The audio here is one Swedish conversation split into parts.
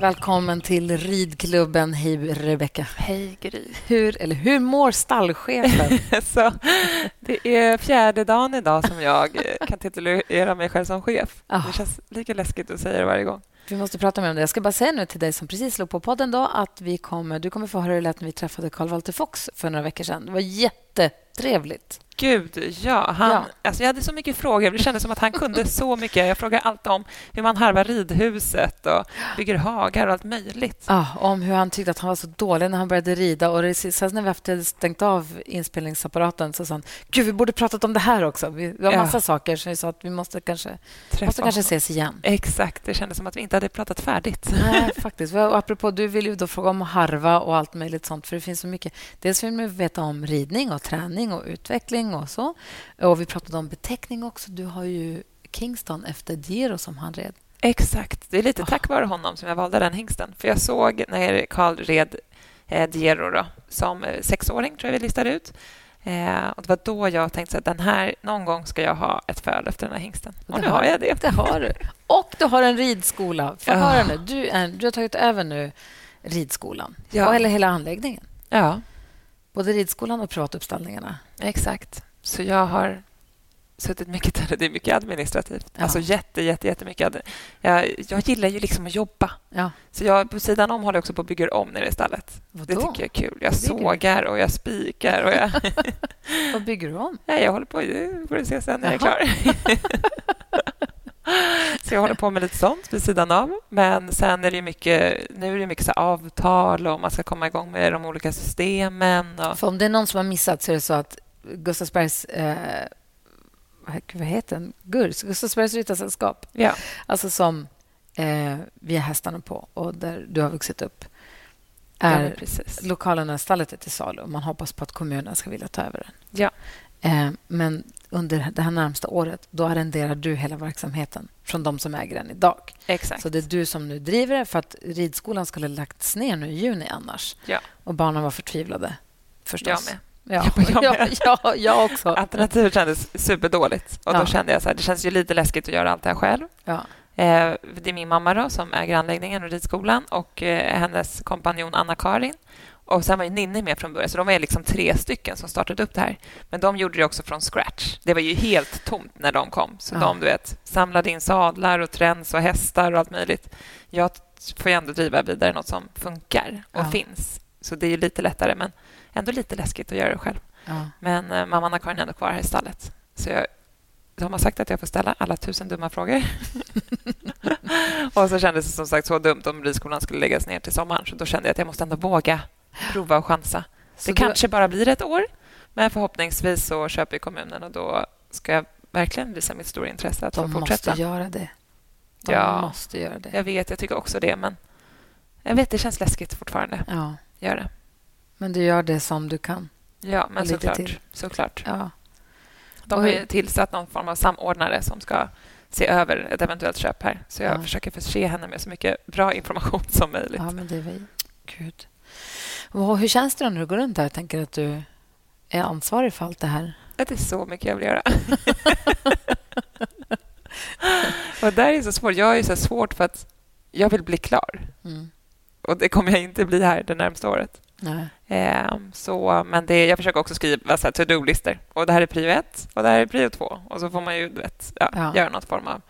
Välkommen till ridklubben. Hej, Rebecka. Hej, Gry. Hur, eller hur mår stallchefen? så, det är fjärde dagen idag som jag kan titulera mig själv som chef. Ah. Det känns lika läskigt att säga det varje gång. Vi måste prata mer om det. Jag ska bara säga nu till dig som precis slog på podden då att vi kommer, du kommer få höra hur det lät när vi träffade Carl Walter Fox för några veckor sedan. Det var jättetrevligt. Gud, ja. Han, Ja. Alltså jag hade så mycket frågor. Det kändes som att han kunde så mycket. Jag frågade allt om hur man harvar ridhuset och bygger hagar och allt möjligt. Ja, om hur han tyckte att han var så dålig när han började rida. Och det, sen när vi hade stängt av inspelningsapparaten så sa han Gud, vi borde pratat om det här också. Vi, vi har Ja. massa saker som vi sa att vi måste kanske, Träffa måste kanske ses igen. Exakt. Det kändes som att vi inte hade pratat färdigt. Nej, faktiskt. Och apropå, du vill ju då fråga om harva och allt möjligt sånt, för det finns så mycket. Dels vill man veta om ridning och träning och utveckling och så. Och vi pratade om beteckning också. Du har ju Kingston efter Giro som han red. Exakt. Det är lite Ah. tack vare honom som jag valde den hingsten. För Jag såg när Karl red eh, Diero då, som eh, sexåring, tror jag vi listade ut. Eh, och Det var då jag tänkte att den här, någon gång ska jag ha ett föl efter den här hingsten. Och, det nu har har jag det. Det har du. Och du har en ridskola. Få höra nu. Du, är, du har tagit över nu ridskolan. Ja. Eller hela anläggningen. Ja, Både ridskolan och privatuppställningarna. exakt. Så jag har suttit mycket där. Det är mycket administrativt. Ja. Alltså jätte, jätte, jättemycket. Jag, jag gillar ju liksom att jobba. Ja. Så jag på sidan om håller jag också på att bygga om nere i stallet. Det Vadå? tycker jag är kul. Jag bygger sågar och jag spikar och jag... Vad bygger du om? Jag håller på. Det får du se sen när jag är klar. så jag håller på med lite sånt vid sidan av. Men sen är det mycket, nu är det mycket så avtal och man ska komma igång med de olika systemen. Och, För om det är någon som har missat så är det så att Gustavsbergs... Eh, vad heter den? GURS, Gustavsbergs ryttarsällskap. ja, Alltså som eh, vi har hästarna på och där du har vuxit upp. ja, Är precis. lokalerna, stallet är till salu man hoppas på att kommunen ska vilja ta över den. Ja. Eh, men under det här närmsta året då arrenderar du hela verksamheten från de som äger den idag. Exakt. Så det är du som nu driver det för att ridskolan skulle ha lagts ner nu i juni annars. Ja. Och barnen var förtvivlade förstås. Jag med. Ja, Jag ja, jag också. Alternativet kändes superdåligt. Och Ja. då kände jag så här, det känns ju lite läskigt att göra allt det här själv. Ja. Eh, det är min mamma då, som äger anläggningen och ridskolan och eh, hennes kompanjon Anna-Karin. Och sen var ju Ninni med från början, så de var liksom tre stycken som startade upp det här. Men de gjorde det också från scratch. Det var ju helt tomt när de kom. Så Ja. de du vet, samlade in sadlar och träns och hästar och allt möjligt. Jag får ju ändå driva vidare något som funkar och Ja. finns. Så det är ju lite lättare, men ändå lite läskigt att göra det själv. Ja. Men eh, mamma Anna-Karin är ändå kvar här i stallet. Så jag, de har sagt att jag får ställa alla tusen dumma frågor. och så kändes det som sagt så dumt om ridskolan skulle läggas ner till sommaren. Så då kände jag att jag måste ändå våga prova och chansa. Så det du- kanske bara blir ett år, men förhoppningsvis så köper kommunen och då ska jag verkligen visa mitt stora intresse att De fortsätta. måste göra det. De Ja. måste göra det. Jag vet, jag tycker också det, men jag vet, det känns läskigt fortfarande. Ja. Gör det. Men du gör det som du kan. Ja, men såklart. till. såklart. Ja. De Och har ju tillsatt någon form av samordnare som ska se över ett eventuellt köp här. Så jag Ja. försöker förse henne med så mycket bra information som möjligt. ja, men det väl... Gud. Hur känns det då när du går runt där och tänker att du är ansvarig för allt det här? Det är så mycket jag vill göra. och där är så svårt. Jag är så svårt för att jag vill bli klar. Mm. Och det kommer jag inte bli här det närmsta året. Nej. Eh, så, men det, jag försöker också skriva så här to-do-listor. Och det här är prio ett och det här är prio två. Och så får man ju vet, ja, Ja. göra något form av...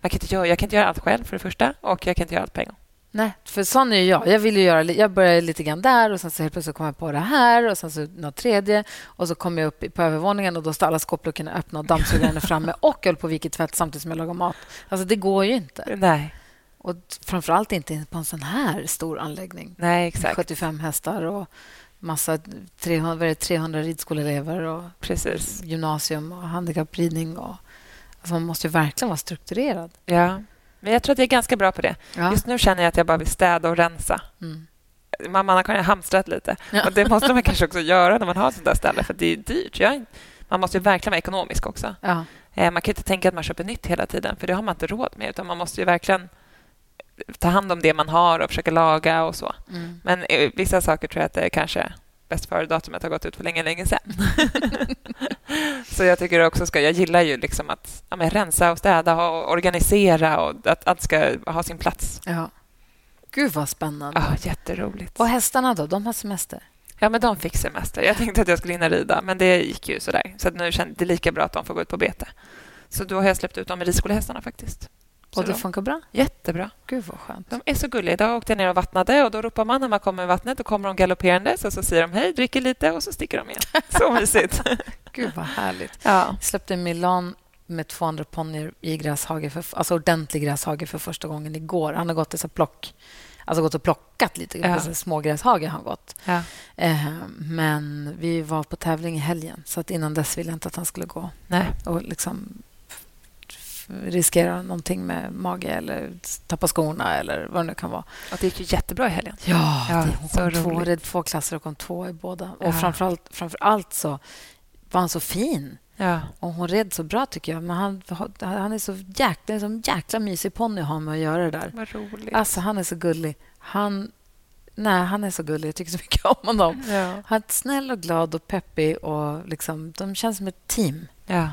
Man kan inte göra, jag kan inte göra allt själv för det första och jag kan inte göra allt på en gång. Nej, för sån är jag. Jag, vill ju göra, jag börjar lite grann där och sen så helt plötsligt kommer jag på det här och sen så något tredje och så kommer jag upp i- på övervåningen och då står alla skåpluckorna öppna och dammsugaren framme och jag håller på vika tvätt samtidigt som jag lagar mat. Alltså det går ju inte. Nej, Och framför allt inte på en sån här stor anläggning. nej exakt. 75 hästar och massa 300, vad är det, 300 ridskoleelever och Precis. gymnasium och handikappridning. Och, alltså man måste ju verkligen vara strukturerad. Ja. Men jag tror att jag är ganska bra på det. Ja. Just nu känner jag att jag bara vill städa och rensa. Mm. Mamma Anna-Karin har hamstrat lite. Ja. Och det måste man kanske också göra när man har ett sånt där ställe, för det är dyrt. Jag, man måste ju verkligen vara ekonomisk också. Ja. Eh, Man kan inte tänka att man köper nytt hela tiden, för det har man inte råd med. Utan man måste ju verkligen ta hand om det man har och försöka laga och så. Mm. Men eh, vissa saker tror jag att det kanske bäst före-datumet har gått ut för länge, länge sedan. så jag tycker också ska... Jag gillar ju liksom att ja, rensa och städa och organisera och att allt ska ha sin plats. ja. Gud, vad spännande. Ja, jätteroligt. Och hästarna då? De har semester? Ja, men de fick semester. Jag tänkte att jag skulle hinna rida, men det gick ju sådär. Så att nu kände det lika bra att de får gå ut på bete. Så då har jag släppt ut dem med ridskolehästarna faktiskt. Och det de- funkar bra? Jättebra. Gud, vad skönt. De är så gulliga. Idag åkte jag ner och vattnade och då ropar man när man kommer med vattnet. Då kommer de galopperandes och så säger de hej, dricker lite och så sticker de igen. Så mysigt. Gud, vad härligt. Ja. Jag släppte Milan med 200 ponnyer i gräshage, för, alltså ordentlig gräshage för första gången igår. Han har gått i så plock, alltså gått och plockat lite. Ja. Smågräshage har han gått. Ja. Eh, men vi var på tävling i helgen, så att innan dess ville jag inte att han skulle gå Nej. och liksom riskera någonting med mage eller tappa skorna eller vad det nu kan vara. Och det gick ju jättebra i helgen. Ja, Ja, det, hon så kom två, red två klasser och kom två i båda. Och Ja. framförallt, framför allt så var han så fin. Ja. Och hon red så bra, tycker jag. Men han, han är så jäkla, sån jäkla mysig ponny att ha med att göra det där. Vad roligt. Alltså, han är så gullig. Han, nej, han är så gullig. Jag tycker så mycket om honom. Ja. Han är snäll och glad och peppig. Och liksom, de känns som ett team. ja.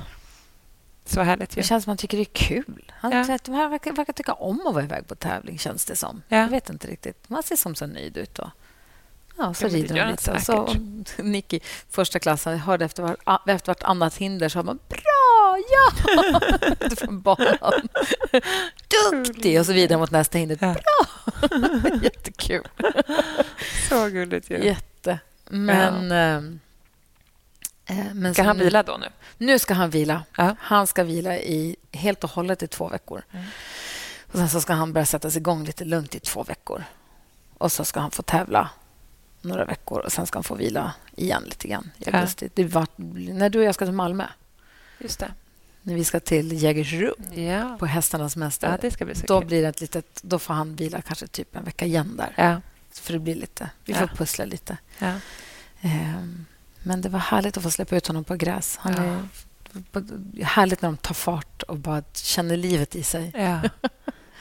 Så härligt ju. Det känns som att han tycker det är kul. Han, Ja. De här verkar, verkar tycka om att vara iväg på tävling, känns det som. Ja. Jag vet inte riktigt. Man ser som så nöjd ut. Då. Ja, så Ja, rider de lite. Och så, och Nicky, första klassen, jag hörde efter, var, efter vartannat hinder så man bra, ja! Från banan. Duktig! Och så vidare mot nästa hinder. Ja. Bra! Jättekul. Så gulligt ju. Jätte. Men... ehm, eh, men Ska han vila då nu? Nu ska han vila. Ja. Han ska vila i, helt och hållet i två veckor. Mm. Och Sen så ska han börja sätta sig igång lite lugnt i två veckor. Och så ska han få tävla några veckor och sen ska han få vila igen lite grann i Ja. Det var, när du och jag ska till Malmö, Just det. när vi ska till Jägersro Ja. på hästarnas mästare, ja, det ska bli så då, kul. blir det ett litet, då får han vila kanske typ en vecka igen där. Ja. För det blir lite, vi får pussla lite. Ja. Men det var härligt att få släppa ut honom på gräs. Han Ja. är härligt när de tar fart och bara känner livet i sig. Ja.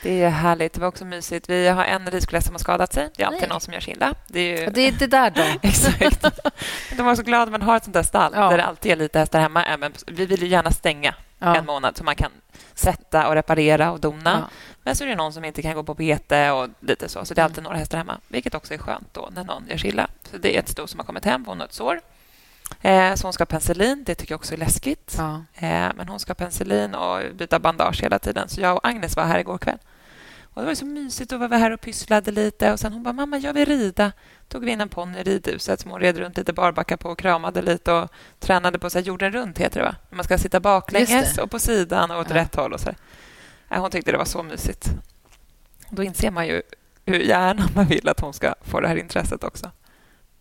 Det är härligt. Det var också mysigt. Vi har en ridskola som har skadat sig. Det är alltid Nej. någon som gör sig illa. Det är ju... Det är det där då. Exakt. De var så glada att man har ett sånt där stall Ja. där det alltid är lite hästar hemma. Även, vi vill ju gärna stänga Ja. en månad så man kan sätta och reparera och dona. Ja. Men så är det någon som inte kan gå på bete och lite så. Så det är alltid Mm. några hästar hemma, vilket också är skönt då när någon gör sig illa. Så det är ett sto som har kommit hem. Hon har ett sår. Eh, så hon ska ha penicillin. Det tycker jag också är läskigt. Ja. Eh, men hon ska ha penicillin och byta bandage hela tiden. Så jag och Agnes var här igår kväll. Och Det var så mysigt att vara här och pysslade lite. Och sen hon bara, mamma, jag vill rida. tog vi in en ponny i ridhuset som hon red runt lite barbacka på och kramade lite och tränade på så här, jorden runt, heter det va? Man ska sitta baklänges och på sidan och åt Ja. rätt håll. och så. Eh, Hon tyckte det var så mysigt. Då inser man ju hur gärna man vill att hon ska få det här intresset också.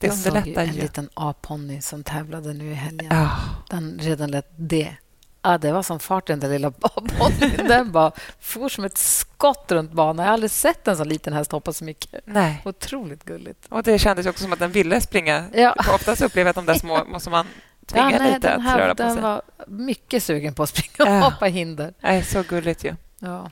Det Jag såg ju en ju. liten A-ponny som tävlade nu i helgen. Ja, Den redan lät det. Ja, det var som fart den där lilla A-ponnyn. Den bara for som ett skott runt banan. Jag har aldrig sett en sån liten häst hoppa så mycket. nej. Otroligt gulligt. Och det kändes också som att den ville springa. Ja. Oftast upplever jag att de där små måste man tvinga Ja, nej, lite den att här röra på den sig. var mycket sugen på att springa och hoppa hinder. Nej, så gulligt ju. Ja.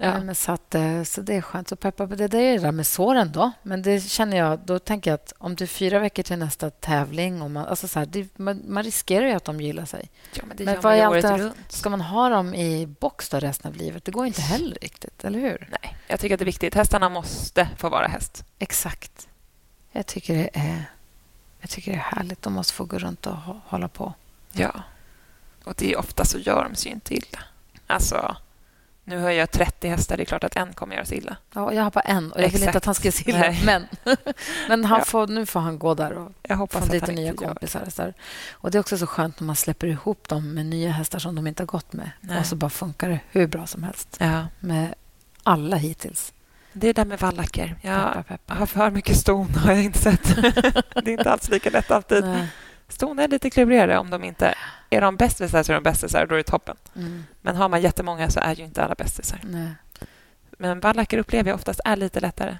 Ja. Nej, men så, att, eh, så det är skönt. Så peppa på det. Det är det där med såren då. Men det känner jag, då tänker jag att om det är fyra veckor till nästa tävling och man, alltså så här, det, man, man riskerar ju att de gillar sig. Ja, men det Men gör man ju är året runt. Ska man ha dem i box då resten av livet? Det går inte heller riktigt, eller hur? Nej, jag tycker att det är viktigt. Hästarna måste få vara häst. Exakt. Jag tycker det är, jag tycker det är härligt. De måste få gå runt och hå- hålla på. Ja. Och det är ofta så gör de sig inte illa. Alltså, nu har jag 30 hästar. Det är klart att en kommer göra sig illa. Ja, jag har bara en och jag vill Exakt. inte att han ska se illa. Nej. Men, men han Ja. får, nu får han gå där och Jag hoppas få lite nya kompisar. Där. och Det är också så skönt när man släpper ihop dem med nya hästar som de inte har gått med. Nej. Och så bara funkar det hur bra som helst Ja. med alla hittills. Det är det där med vallacker. Jag Peppar, peppar. har för mycket ston, har jag insett. det är inte alls lika lätt alltid. Nej. Ston är lite klurigare om de inte... Är de bästisar så är de bästisar, då är det toppen. Mm, Men har man jättemånga så är ju inte alla bästisar. Men vallacker upplever jag oftast är lite lättare.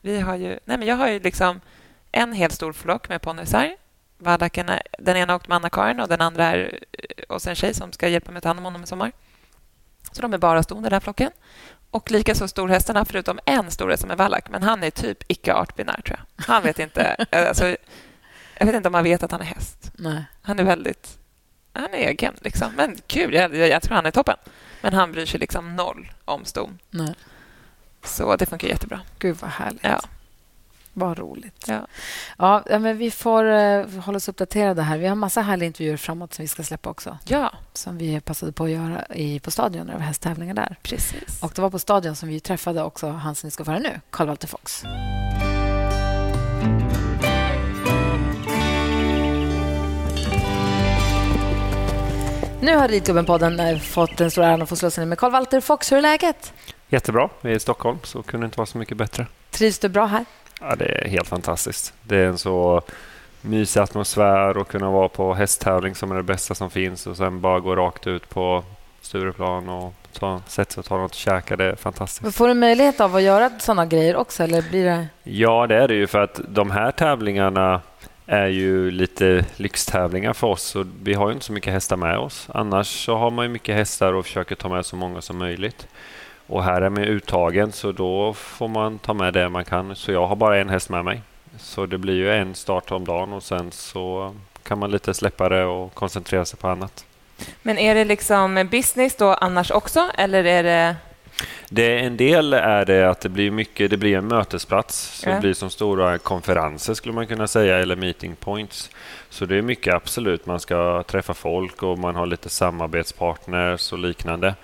Vi har ju, nej men jag har ju liksom en helt stor flock med. Vallackerna, den ena åkte med Anna-Karin och den andra är hos en tjej som ska hjälpa mig att ta hand om honom i sommar. Så de är bara stående, den här flocken. Och likaså storhästarna, förutom en storhäst som är vallack. Men han är typ icke artbinär, tror jag. Han vet inte... alltså, jag vet inte om han vet att han är häst. Nej. Han är väldigt... Han är egen, liksom. Men kul, jag, jag, jag tror han är toppen. Men han bryr sig liksom noll om ston. Nej. Så det funkar jättebra. Gud, vad härligt. Ja. Vad roligt. Ja. Ja, men vi får uh, hålla oss uppdaterade här. Vi har massa härliga intervjuer framåt som vi ska släppa också. Ja, Som vi passade på att göra i, på Stadion när det var hästtävlingar där. precis. Och det var på Stadion som vi träffade också han som ni ska få höra nu, Carl Walter Fox. Nu har Ridgubben-podden eh, fått den stora äran att få slå sig ner med Carl Walter Fox. Hur är läget? Jättebra. Vi är i Stockholm, så kunde det inte vara så mycket bättre. Trivs du bra här? Ja, det är helt fantastiskt. Det är en så mysig atmosfär att kunna vara på hästtävling som är det bästa som finns och sen bara gå rakt ut på Stureplan och ta, sätta sig och ta något och käka. Det är fantastiskt. Får du möjlighet av att göra såna grejer också? Eller blir det... Ja, det är det ju för att de här tävlingarna är ju lite lyxtävlingar för oss. Och vi har ju inte så mycket hästar med oss. Annars så har man ju mycket hästar och försöker ta med så många som möjligt. Och här är man uttagen så då får man ta med det man kan. Så jag har bara en häst med mig. Så det blir ju en start om dagen och sen så kan man lite släppa det och koncentrera sig på annat. Men är det liksom business då annars också, eller är det... Det en del är det att det blir mycket, det blir en mötesplats. Så Ja. Det blir som stora konferenser skulle man kunna säga, eller meeting points. Så det är mycket absolut, man ska träffa folk och man har lite samarbetspartners och liknande.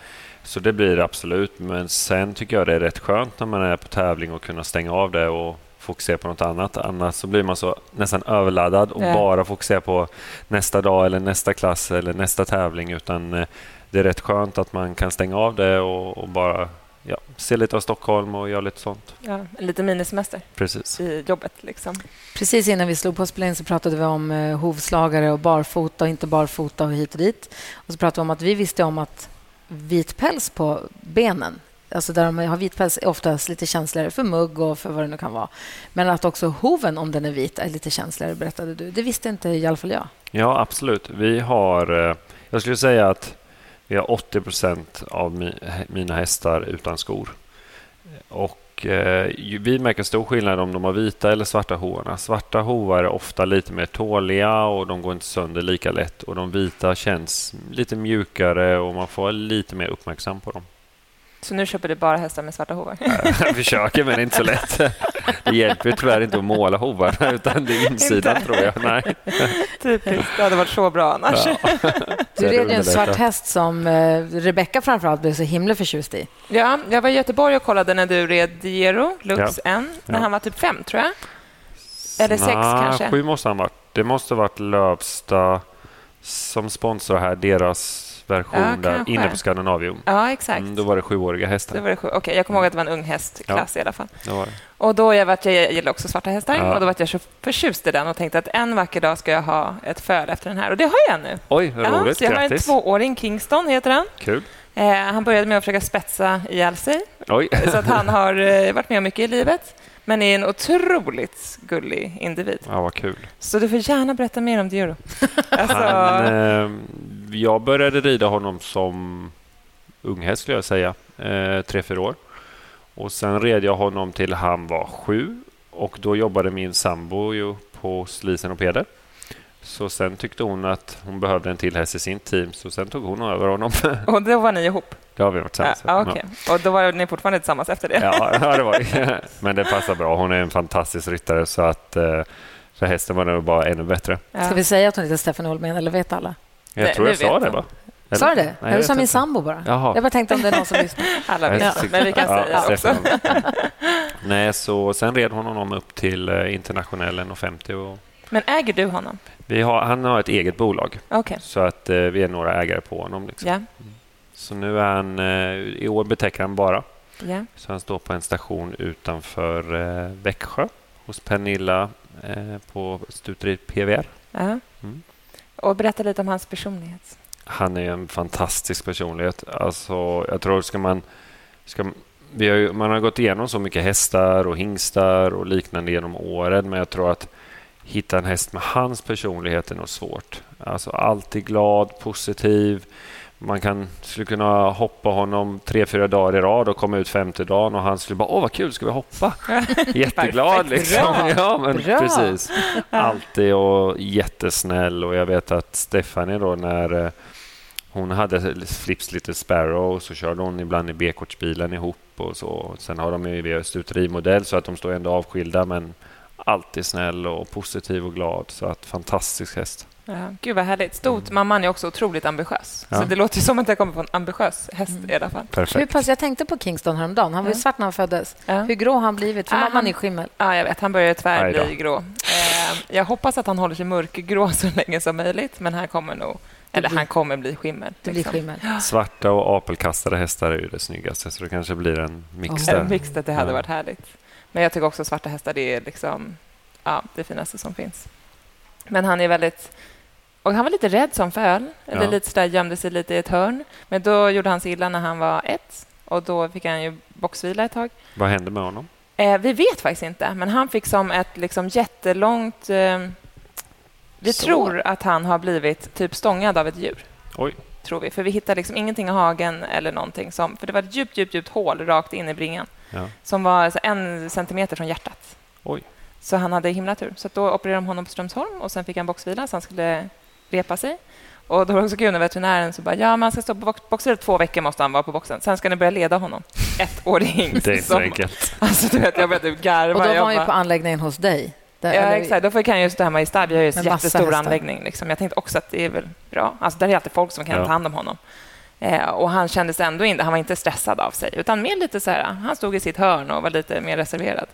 Så det blir det absolut, men sen tycker jag det är rätt skönt när man är på tävling och kunna stänga av det och fokusera på något annat. Annars så blir man så nästan överladdad och Ja. bara fokusera på nästa dag eller nästa klass eller nästa tävling. Utan eh, det är rätt skönt att man kan stänga av det och, och bara ja, se lite av Stockholm och göra lite sånt. Ja, en liten minisemester Precis. i jobbet. Liksom. Precis innan vi slog på spelning så pratade vi om eh, hovslagare och barfota och inte barfota och hit och dit. Och så pratade vi om att vi visste om att vit päls på benen, alltså där de har vit päls, är oftast lite känsligare för mugg och för vad det nu kan vara. Men att också hoven, om den är vit, är lite känsligare, berättade du. Det visste inte i alla fall jag. Ja, absolut. Vi har, eh, jag skulle säga att vi har 80 procent av mi- mina hästar utan skor. Och eh, vi märker stor skillnad om de har vita eller svarta hovarna. Svarta hovar är ofta lite mer tåliga och de går inte sönder lika lätt. Och de vita känns lite mjukare och man får vara lite mer uppmärksam på dem. Så nu köper du bara hästar med svarta hovar? Jag försöker, men det är inte så lätt. Det hjälper tyvärr inte att måla hovarna, utan det är insidan, Inte. tror jag. Nej. Typiskt. Det hade varit så bra annars. Ja. Du red ju en svart häst som eh, Rebecca framförallt blev så himla förtjust i. Ja, jag var i Göteborg och kollade när du red Diero, Lux N, när Ja. han var typ fem, tror jag. Eller sex Nå, kanske. Sju måste han varit. Det måste ha varit Lövsta som sponsrar här, deras version Ja, där inne på Scandinavium. Ja, exakt. Mm, då var det sjuåriga hästar. var det sju. Okej, jag kommer ihåg att det var en ung hästklass i alla fall. Det det. Och då jag, vart, jag gillar också svarta hästar Ja. och då var jag så förtjust i den och tänkte att en vacker dag ska jag ha ett föl efter den här. Och det har jag nu. Oj, vad Ja, roligt. så jag har en tvååring, Kingston heter han. Kul. Eh, han började med att försöka spetsa ihjäl sig, Oj. så att han har eh, varit med om mycket i livet. Men är en otroligt gullig individ. Ja, vad kul. Så du får gärna berätta mer om Dioro. Alltså, Han, eh, jag började rida honom som unghäst, skulle jag säga. Eh, tre, fyra år. Och sen red jag honom till han var sju. Och då jobbade min sambo ju på Lisen och Peder. Så sen tyckte hon att hon behövde en till häst i sin team, så sen tog hon över honom. och då var ni ihop? det har vi varit Ja, tillsammans. ja, okej. Och då var ni fortfarande tillsammans efter det? Ja, ja, det var det. Men det passar bra. Hon är en fantastisk ryttare, så att eh, för hästen var det bara ännu bättre. Ja. Ska vi säga att hon heter Stephanie Holmén, eller vet alla? Jag tror jag sa det, va? Sa du det? Nej, jag du sa min inte. sambo bara. Jaha. Jag bara tänkte om det är någon som lyssnar. Alla vet, ja, men vi kan ja, säga också. Stefan. Nej, så sen red hon honom upp till eh, internationellen och 50. Och Men äger du honom? vi har, han har ett eget bolag, Okej. så att eh, vi är några ägare på honom. Liksom. Ja. Så nu är han, eh, i år betäcker han bara. ja. Så han står på en station utanför eh, Växjö hos Pernilla eh, på stuteriet PVR. ja. Mm. Och berätta lite om hans personlighet. Han är en fantastisk personlighet. Alltså, jag tror ska man, ska vi har ju, man har gått igenom så mycket hästar och hingstar och liknande genom åren, men jag tror att hitta en häst med hans personlighet är nog svårt. Alltså alltid glad, positiv. Man kan, skulle kunna hoppa honom tre, fyra dagar i rad och komma ut femte dagen och han skulle bara ”Åh, vad kul, ska vi hoppa?” Jätteglad liksom. Bra. Ja, men Bra. precis. Alltid och jättesnäll och jag vet att Stephanie då när eh, hon hade Flips Little Sparrow så körde hon ibland i B-kortsbilen ihop och så. Sen har de ju stuterimodell så att de står ändå avskilda men alltid snäll och positiv och glad. Så att fantastisk häst. Ja, gud vad härligt. Stort. Mamman är också otroligt ambitiös. Ja. Så det låter ju som att jag kommer från en ambitiös häst i alla fall. Hur pass, jag tänkte på Kingston häromdagen. Han var ju Ja. svart när han föddes. Ja. Hur grå har han blivit? För Ah, mamman är skimmel. Ja, jag vet. Han börjar tyvärr Aj då. bli grå. Eh, jag hoppas att han håller sig mörkgrå så länge som möjligt, men han kommer nog... Eller han kommer bli skimmel. Det blir liksom. skimmel. Svarta och apelkastade hästar är ju det snyggaste så det kanske blir en mix Oh. där. En mix att det hade Ja. varit härligt. Men jag tycker också att svarta hästar det är liksom, ja, det finaste som finns. Men han är väldigt... Och han var lite rädd som föl. Eller Ja. lite sådär, gömde sig lite i ett hörn. Men då gjorde han sig illa när han var ett. Och då fick han ju boxvila ett tag. Vad händer med honom? Eh, vi vet faktiskt inte, men han fick som ett liksom jättelångt... Eh, vi Sår. tror att han har blivit typ stångad av ett djur. Oj. Tror vi. För vi hittade liksom ingenting i hagen eller någonting. Som, för det var ett djupt, djupt, djupt hål rakt in i bringan Ja. som var alltså en centimeter från hjärtat. Oj. Så han hade himla tur. Så då opererade de honom på Strömsholm och sen fick han boxvila så han skulle repa sig. Och då var det också kul när veterinären så bara, ja, man ska stå på box- boxvila två veckor måste han vara på boxen. Sen ska ni börja leda honom. Ett år hingst. Det är inte så som- enkelt. Alltså, du vet, jag började garva. Och då var Jag han ju på anläggningen hos dig. Där, Ja, eller- exakt. Då fick han ju stå hemma i stall. Vi har ju en Med jättestor anläggning. Liksom. Jag tänkte också att det är väl bra. Alltså, där är alltid folk som kan Ja. ta hand om honom. Eh, och han kändes ändå inte, han var inte stressad av sig, utan mer lite så här, han stod i sitt hörn och var lite mer reserverad.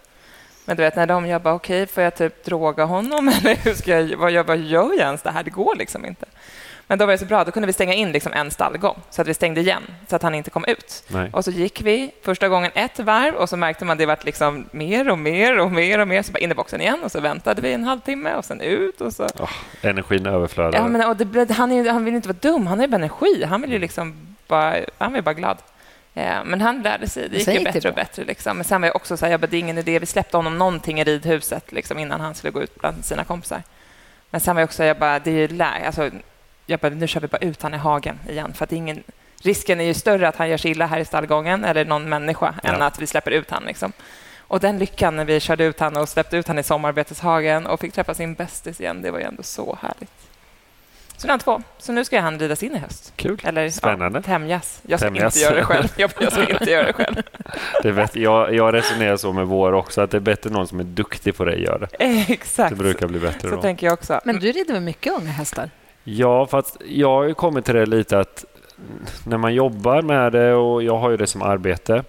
Men du vet, när de, jag bara, okej, får jag typ droga honom eller hur ska jag, vad, jag, vad gör jag ens det här? Det går liksom inte. Men då var det så bra, då kunde vi stänga in liksom en stallgång så att vi stängde igen så att han inte kom ut. Nej. Och så gick vi första gången ett varv och så märkte man det vart liksom mer och mer och mer och mer. Så bara in i boxen igen och så väntade vi en halvtimme och sen ut och så. Åh, energin överflödar. Ja, men, och det, han, är, han vill inte vara dum, han har ju bara energi. Han vill ju liksom bara, han ju bara glad. Eh, men han lärde sig, det gick ju bättre och bra. bättre. Liksom. Men sen var jag också så här, jag bara, det är ingen idé, vi släppte honom någonting i ridhuset liksom, innan han skulle gå ut bland sina kompisar. Men sen var jag också, jag bara, det är ju lä- alltså, jag bara, nu kör vi bara ut han i hagen igen. För att ingen, risken är ju större att han gör sig illa här i stallgången eller någon människa än Ja. att vi släpper ut han. Liksom. Och den lyckan när vi körde ut han och släppte ut han i sommarbeteshagen och fick träffa sin bästis igen, det var ju ändå så härligt. Så nu han två. Så nu ska han ridas in i höst. Kul. Eller Spännande. Ja, tämjas. Jag ska Tämjas. inte göra det själv. Jag, jag ska inte göra det själv. Det är bättre. Jag, jag resonerar så med vår också, att det är bättre någon som är duktig på det gör det. Exakt. Det brukar bli bättre Så då. tänker jag också. Men du rider med mycket unga hästar? Ja, fast jag har ju kommit till det lite att när man jobbar med det och jag har ju det som arbete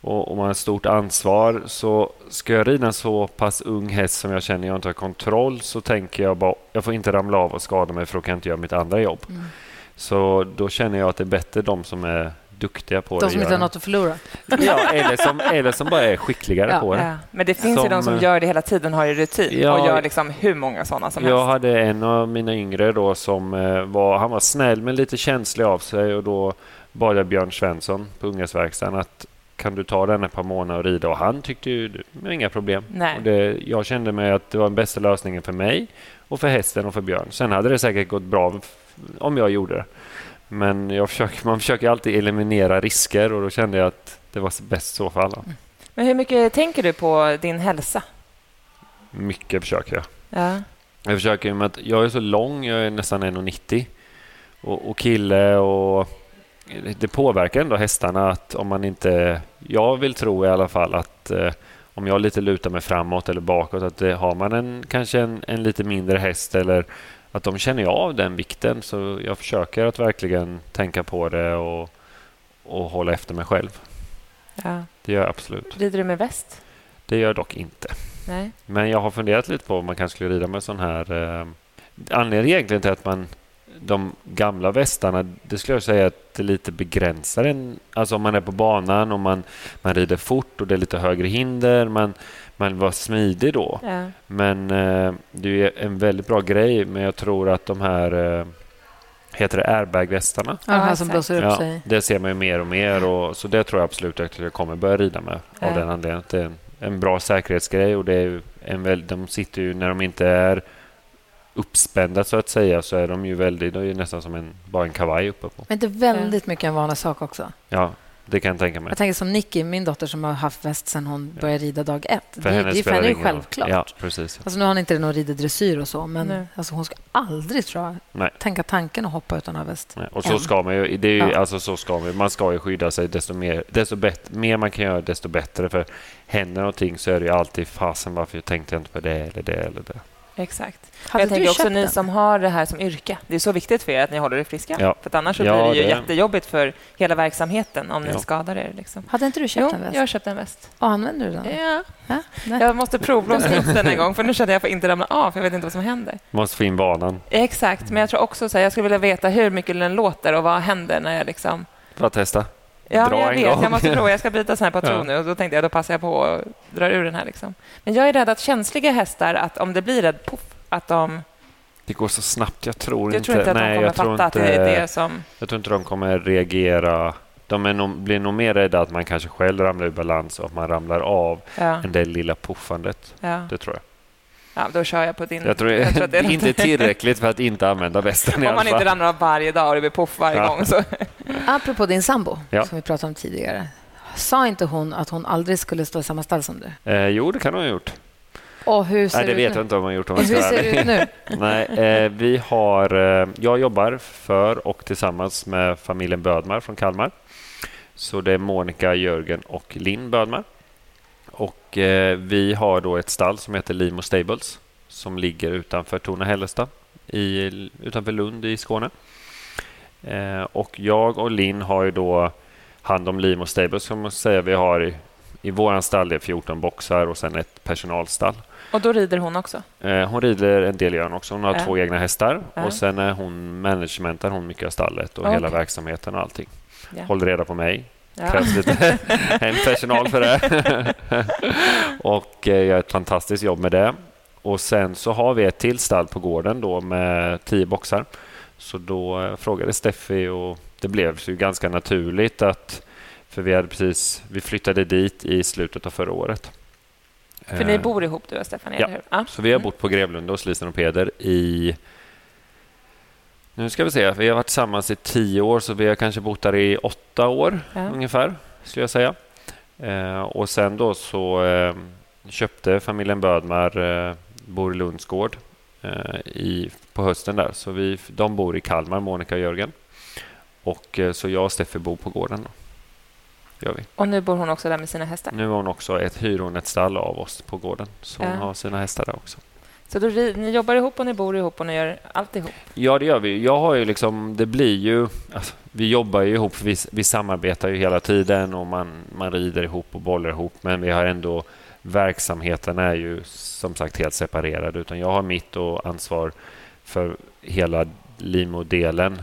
och, och man har ett stort ansvar så ska jag rida en så pass ung häst som jag känner jag inte har kontroll så tänker jag bara jag får inte ramla av och skada mig för då kan jag inte göra mitt andra jobb. Mm. Så då känner jag att det är bättre de som är duktiga på De det. som inte har något att förlora? Ja, eller som, eller som bara är skickligare Ja, på det. Ja. Men det finns ju Som- de som gör det hela tiden, har ju rutin Ja. och gör liksom hur många sådana som Jag helst. hade en av mina yngre då som eh, var, han var snäll men lite känslig av sig och då bad jag Björn Svensson på Unghästverkstan att kan du ta den ett par månader och rida? Och han tyckte ju inga problem. Det, jag kände mig att det var den bästa lösningen för mig och för hästen och för Björn. Sen hade det säkert gått bra om jag gjorde det. Men försöker, man försöker alltid eliminera risker och då kände jag att det var bäst så för alla. Men hur mycket tänker du på din hälsa? Mycket försöker jag. Ja. Jag försöker med att jag är så lång, jag är nästan 1,90 och, och kille och det påverkar ändå hästarna att om man inte... Jag vill tro i alla fall att eh, om jag lite lutar mig framåt eller bakåt att det, har man en, kanske en, en lite mindre häst eller att de känner av den vikten så jag försöker att verkligen tänka på det och, och hålla efter mig själv. ja. Det gör jag absolut. Rider du med väst? Det gör jag dock inte. Nej. Men jag har funderat lite på om man kanske skulle rida med sån här... Eh, anledningen egentligen till att man... De gamla västarna, det skulle jag säga att det lite begränsar en. Alltså om man är på banan och man, man rider fort och det är lite högre hinder. Man, man var smidig då. Ja. Men eh, det är en väldigt bra grej. Men jag tror att de här eh, heter det airbag-västarna? Ja, här som blåser upp Ja, sig. det ser man ju mer och mer. Och, så det tror jag absolut att jag kommer börja rida med av Ja. den anledningen. Det är en, en bra säkerhetsgrej och det är ju en väl, de sitter ju när de inte är uppspända så att säga så är de ju väldigt, det är ju nästan som en, bara en kavaj uppe på. Men det är väldigt mycket en vanlig sak också. Ja, det kan jag tänka mig. Jag tänker som Nicky, min dotter som har haft väst sen hon började rida dag ett. För det, henne det är för henne är det ju självklart. Ja, precis. Alltså nu har hon inte någon rider dressyr och så, men Nej. alltså hon ska aldrig tror jag, Nej. tänka tanken att hoppa utan att ha väst. Nej, Och så Än. ska man ju, det är ju Ja. alltså så ska man, ju- man ska ju skydda sig desto mer, desto bättre, mer man kan göra desto bättre. För händer någonting så är det ju alltid fasen varför tänkte jag inte på det eller det eller det. Exakt. Hade jag du tänker också köpt ni den? som har det här som yrke. Det är så viktigt för er att ni håller er friska. Ja. För annars så Ja, blir det ju det- jättejobbigt för hela verksamheten om Ja. ni skadar er. Liksom. Hade inte du köpt Jo, en väst? jag har köpt en väst. Och använder du den? Ja. Ja, nej. Jag måste provblåsa upp den en gång, för nu känner jag att jag inte ramla av, för jag vet inte vad som händer. Måste få in banan Exakt, men jag tror också så här, jag skulle vilja veta hur mycket den låter och vad händer när jag liksom... för att testa. Ja, Dra jag en vet. gång. Jag måste prova. Jag ska byta sån här patron Ja. nu och då tänkte jag då passar jag på att dra ur den här. Liksom. Men jag är rädd att känsliga hästar, att om det blir ett poff, att de... Det går så snabbt. Jag tror Jag inte... tror inte att de kommer jag tror fatta inte, att det är det som... Jag tror inte de kommer reagera. De nog, blir nog mer rädda att man kanske själv ramlar ur balans och att man ramlar av Ja, än det lilla puffandet. ja. Det tror jag. Ja, då kör jag på din... Jag tror, jag tror att det är inte tillräckligt för att inte använda västen Om man inte ramlar av varje dag och det blir poff varje Ja. gång. Så. Apropå din sambo, Ja. som vi pratade om tidigare. Sa inte hon att hon aldrig skulle stå i samma stall som du? Eh, jo, det kan hon ha gjort. Och hur ser Nej, det ut vet nu? jag inte om hon har gjort. Om hur ser det ut nu? Nej, eh, vi har, eh, jag jobbar för och tillsammans med familjen Bödmar från Kalmar. Så det är Monica, Jörgen och Linn Bödmar. Och eh, vi har då ett stall som heter Limo Stables som ligger utanför Torna-Hällestad i, utanför Lund i Skåne. Eh, och jag och Linn har ju då hand om Limo Stables som man säger vi har i, i våran stall är 14 boxar och sen ett personalstall. Och då rider hon också? Eh, Hon rider en del gör hon också. Hon har Ja. två egna hästar Ja. och sen är hon managementar hon mycket av stallet och Okej. hela verksamheten och allting. Ja. Håller reda på mig. Ja. Krävs lite en personal för det. och eh, gör ett fantastiskt jobb med det. Och sen så har vi ett till stall på gården då med tio boxar. Så då eh, frågade Steffi och det blev ju ganska naturligt att för vi hade precis vi flyttade dit i slutet av förra året. För ni Eh, bor ihop, du och Stefanie? Ja. eller hur? ja. så vi har Mm. bott på Grevlunda hos Lisen och Peder i... Nu ska vi se. Vi har varit tillsammans i tio år, så vi har kanske bott där i åtta år Ja. ungefär, skulle jag säga. Eh, och sen då så eh, köpte familjen Bödmar eh, bor i Lundsgård eh, i, på hösten där. Så vi, de bor i Kalmar, Monica och Jörgen. Och eh, så jag och Steffi bor på gården. Då. Gör vi. Och nu bor hon också där med sina hästar? Nu har hon också ett, hyr hon ett stall av oss på gården. Så hon Ja. har sina hästar där också. Så då, ni jobbar ihop och ni bor ihop och ni gör allt ihop? Ja, det gör vi. Jag har ju liksom, det blir ju... Alltså, vi jobbar ju ihop, vi, vi samarbetar ju hela tiden och man, man rider ihop och bollar ihop, men vi har ändå... Verksamheten är ju som sagt helt separerad, utan jag har mitt och ansvar för hela Limo-delen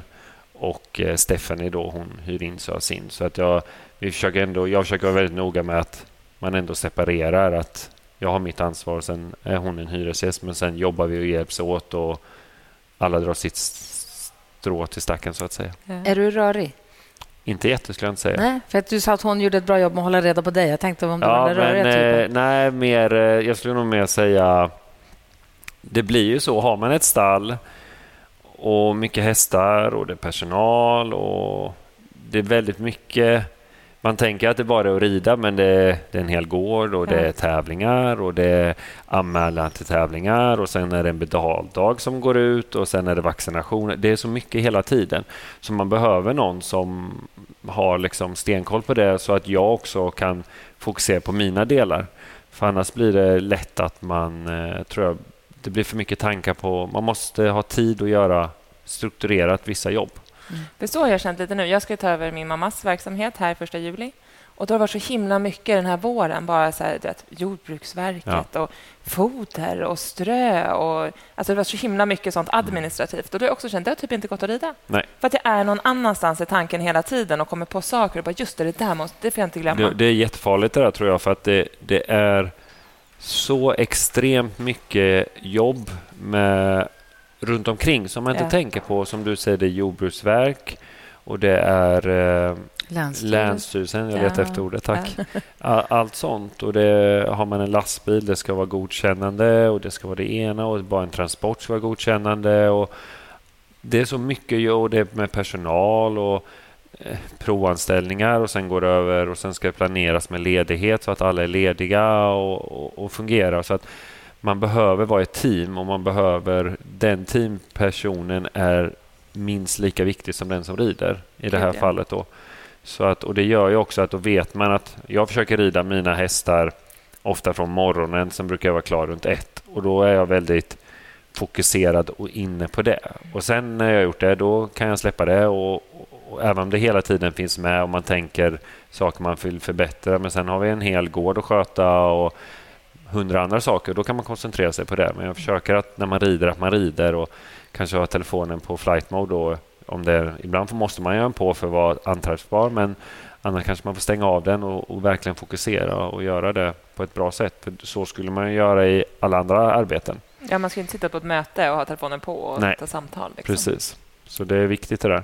och eh, Stephanie då, hon hyr in sig av sin. Så att jag, vi försöker ändå, jag försöker vara väldigt noga med att man ändå separerar, att jag har mitt ansvar, sen är hon en hyresgäst, men sen jobbar vi och hjälps åt och alla drar sitt strå till stacken så att säga. Är du rörig? Inte jätte skulle jag inte säga. Nej, för att du sa att hon gjorde ett bra jobb med att hålla reda på dig. Jag tänkte om du var Ja, den där men röriga eh, typen. nej, mer, eh, jag skulle nog mer säga... Det blir ju så, har man ett stall och mycket hästar och det är personal och det är väldigt mycket... Man tänker att det bara är att rida, men det är, det är en hel gård och det är tävlingar och det är anmälan till tävlingar och sen är det en betaldag som går ut och sen är det vaccinationer. Det är så mycket hela tiden. Så man behöver någon som har liksom stenkoll på det så att jag också kan fokusera på mina delar. För annars blir det lätt att man, eh, tror jag, det blir för mycket tankar på... Man måste ha tid att göra strukturerat vissa jobb. Det är så jag har känt lite nu. Jag ska ta över min mammas verksamhet här första juli. Och det har varit så himla mycket den här våren. Bara så här, vet, Jordbruksverket och foder och strö. Och, alltså det var så himla mycket sånt administrativt. Och då har jag också känt att det har typ inte gått att rida. Nej. För att jag är någon annanstans i tanken hela tiden och kommer på saker och bara just det, det där måste, det får jag inte glömma. Det, det är jättefarligt det där tror jag för att det, det är så extremt mycket jobb med runt omkring som man inte Ja. tänker på. Som du säger, det är jordbruksverk och det är eh, Länsstyrelsen. Länsstyrelsen, jag letar Ja. efter ordet, tack. A- Allt sånt. Och det, har man en lastbil, det ska vara godkännande och det ska vara det ena och bara en transport ska vara godkännande. Och det är så mycket och det är med personal och eh, provanställningar och sen går det över och sen ska det planeras med ledighet så att alla är lediga och, och, och fungerar. Så att man behöver vara ett team och man behöver den teampersonen är minst lika viktig som den som rider i det här ja. fallet. Då. Så att, och det gör ju också att då vet man att jag försöker rida mina hästar ofta från morgonen, sen brukar jag vara klar runt ett och då är jag väldigt fokuserad och inne på det. Och sen när jag har gjort det, då kan jag släppa det och, och, och även om det hela tiden finns med och man tänker saker man vill förbättra, men sen har vi en hel gård att sköta och hundra andra saker, då kan man koncentrera sig på det. Men jag försöker att när man rider, att man rider och kanske ha telefonen på flight mode då, om det är, ibland måste man göra den på för att vara anträffbar, men annars kanske man får stänga av den och, och verkligen fokusera och göra det på ett bra sätt. För så skulle man ju göra i alla andra arbeten. Ja, man ska inte sitta på ett möte och ha telefonen på och Nej. ta samtal. Liksom. Precis. Så det är viktigt det där.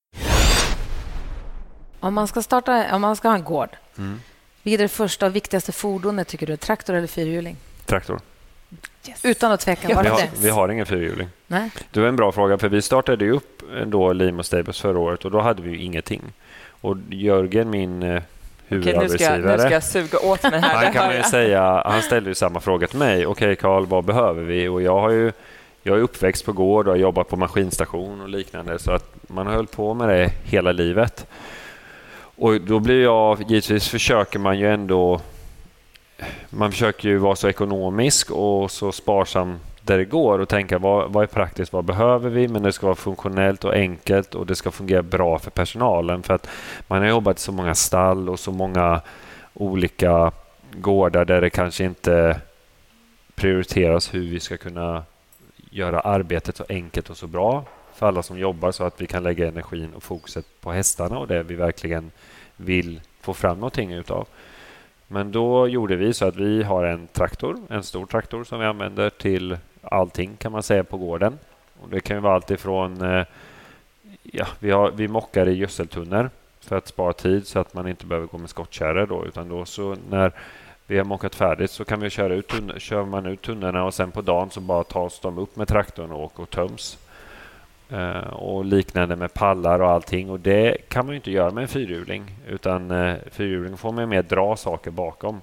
Om man ska starta, om man ska ha en gård, Mm. vilket är det första och viktigaste fordonet tycker du? Traktor eller fyrhjuling? Traktor. Utan att tveka, var Vi har, vi har ingen fyrhjuling. Nej. Det var en bra fråga, för vi startade ju upp då Limo Stables förra året och då hade vi ju ingenting. Och Jörgen, min eh, Okej, nu, ska, huvudarbetsgivare, nu ska jag suga åt mig här. han kan ju jag. säga, han ställde ju samma fråga till mig. Okej Karl, vad behöver vi? Och jag har ju jag är uppväxt på gård och har jobbat på maskinstation och liknande så att man har hållit på med det hela livet. Och då blir jag, givetvis försöker man ju ändå man försöker ju vara så ekonomisk och så sparsam där det går och tänka vad, vad är praktiskt, vad behöver vi? Men det ska vara funktionellt och enkelt och det ska fungera bra för personalen. För att man har jobbat i så många stall och så många olika gårdar där det kanske inte prioriteras hur vi ska kunna göra arbetet så enkelt och så bra för alla som jobbar så att vi kan lägga energin och fokuset på hästarna och det vi verkligen vill få fram någonting utav. Men då gjorde vi så att vi har en traktor, en stor traktor som vi använder till allting kan man säga på gården. Och det kan ju vara allt ifrån eh, ja, vi, har, vi mockar i gödseltunnor för att spara tid så att man inte behöver gå med skottkärror då utan då så när vi har mockat färdigt så kan vi köra ut tunn- kör man ut tunnorna och sen på dagen så bara tas de upp med traktorn och, och töms. Eh, och liknande med pallar och allting och det kan man inte göra med en fyrhjuling utan eh, fyrhjuling får man mer dra saker bakom.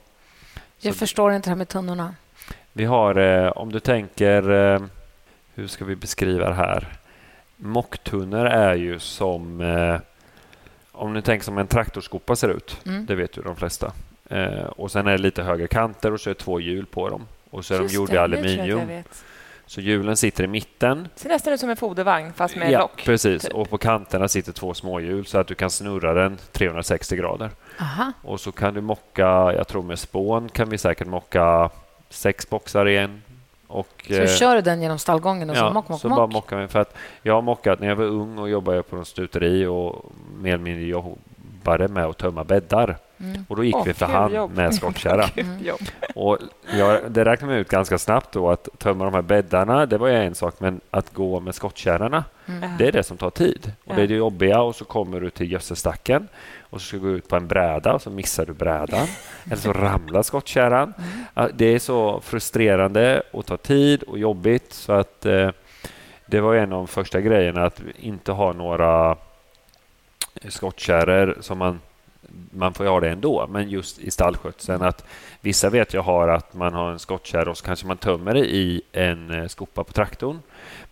Jag Så- förstår inte det här med tunnorna. vi har, eh, om du tänker, eh, hur ska vi beskriva det här? Mocktunnor är ju som, om du tänker som en traktorskopa ser ut. Mm. Det vet ju de flesta. Och sen är det lite högre kanter och så är det två hjul på dem. Och så är Just de gjorda det, i aluminium. Så hjulen sitter i mitten. Ser nästan ut som en fodervagn fast med ja, lock. precis. typ. Och på kanterna sitter två småhjul så att du kan snurra den 360 grader. Aha. Och så kan du mocka, jag tror med spån kan vi säkert mocka sex boxar i en. Och, Så eh, kör du den genom stallgången och så mock, mock, så bara mock. mockar vi. För att jag har mockat när jag var ung och jobbade på en stuteri och mer eller mindre jobbade med att tömma bäddar. Mm. Och då gick Åh, vi hand jobb. med skottkärra. Och jag, det räknade man ut ganska snabbt då att tömma de här bäddarna, det var en sak, men att gå med skottkärrorna, Mm. det är det som tar tid. Och. Det är det jobbiga och så kommer du till gödselstacken och så ska du gå ut på en bräda och så missar du brädan. Eller så ramlar skottkärran. Ja, Det är så frustrerande och tar tid och jobbigt så att eh, det var en av de första grejerna att inte ha några skottkärror som man man får ju ha det ändå, men just i stallskötseln att vissa vet jag har att man har en skottkärra och så kanske man tömmer det i en eh, skopa på traktorn.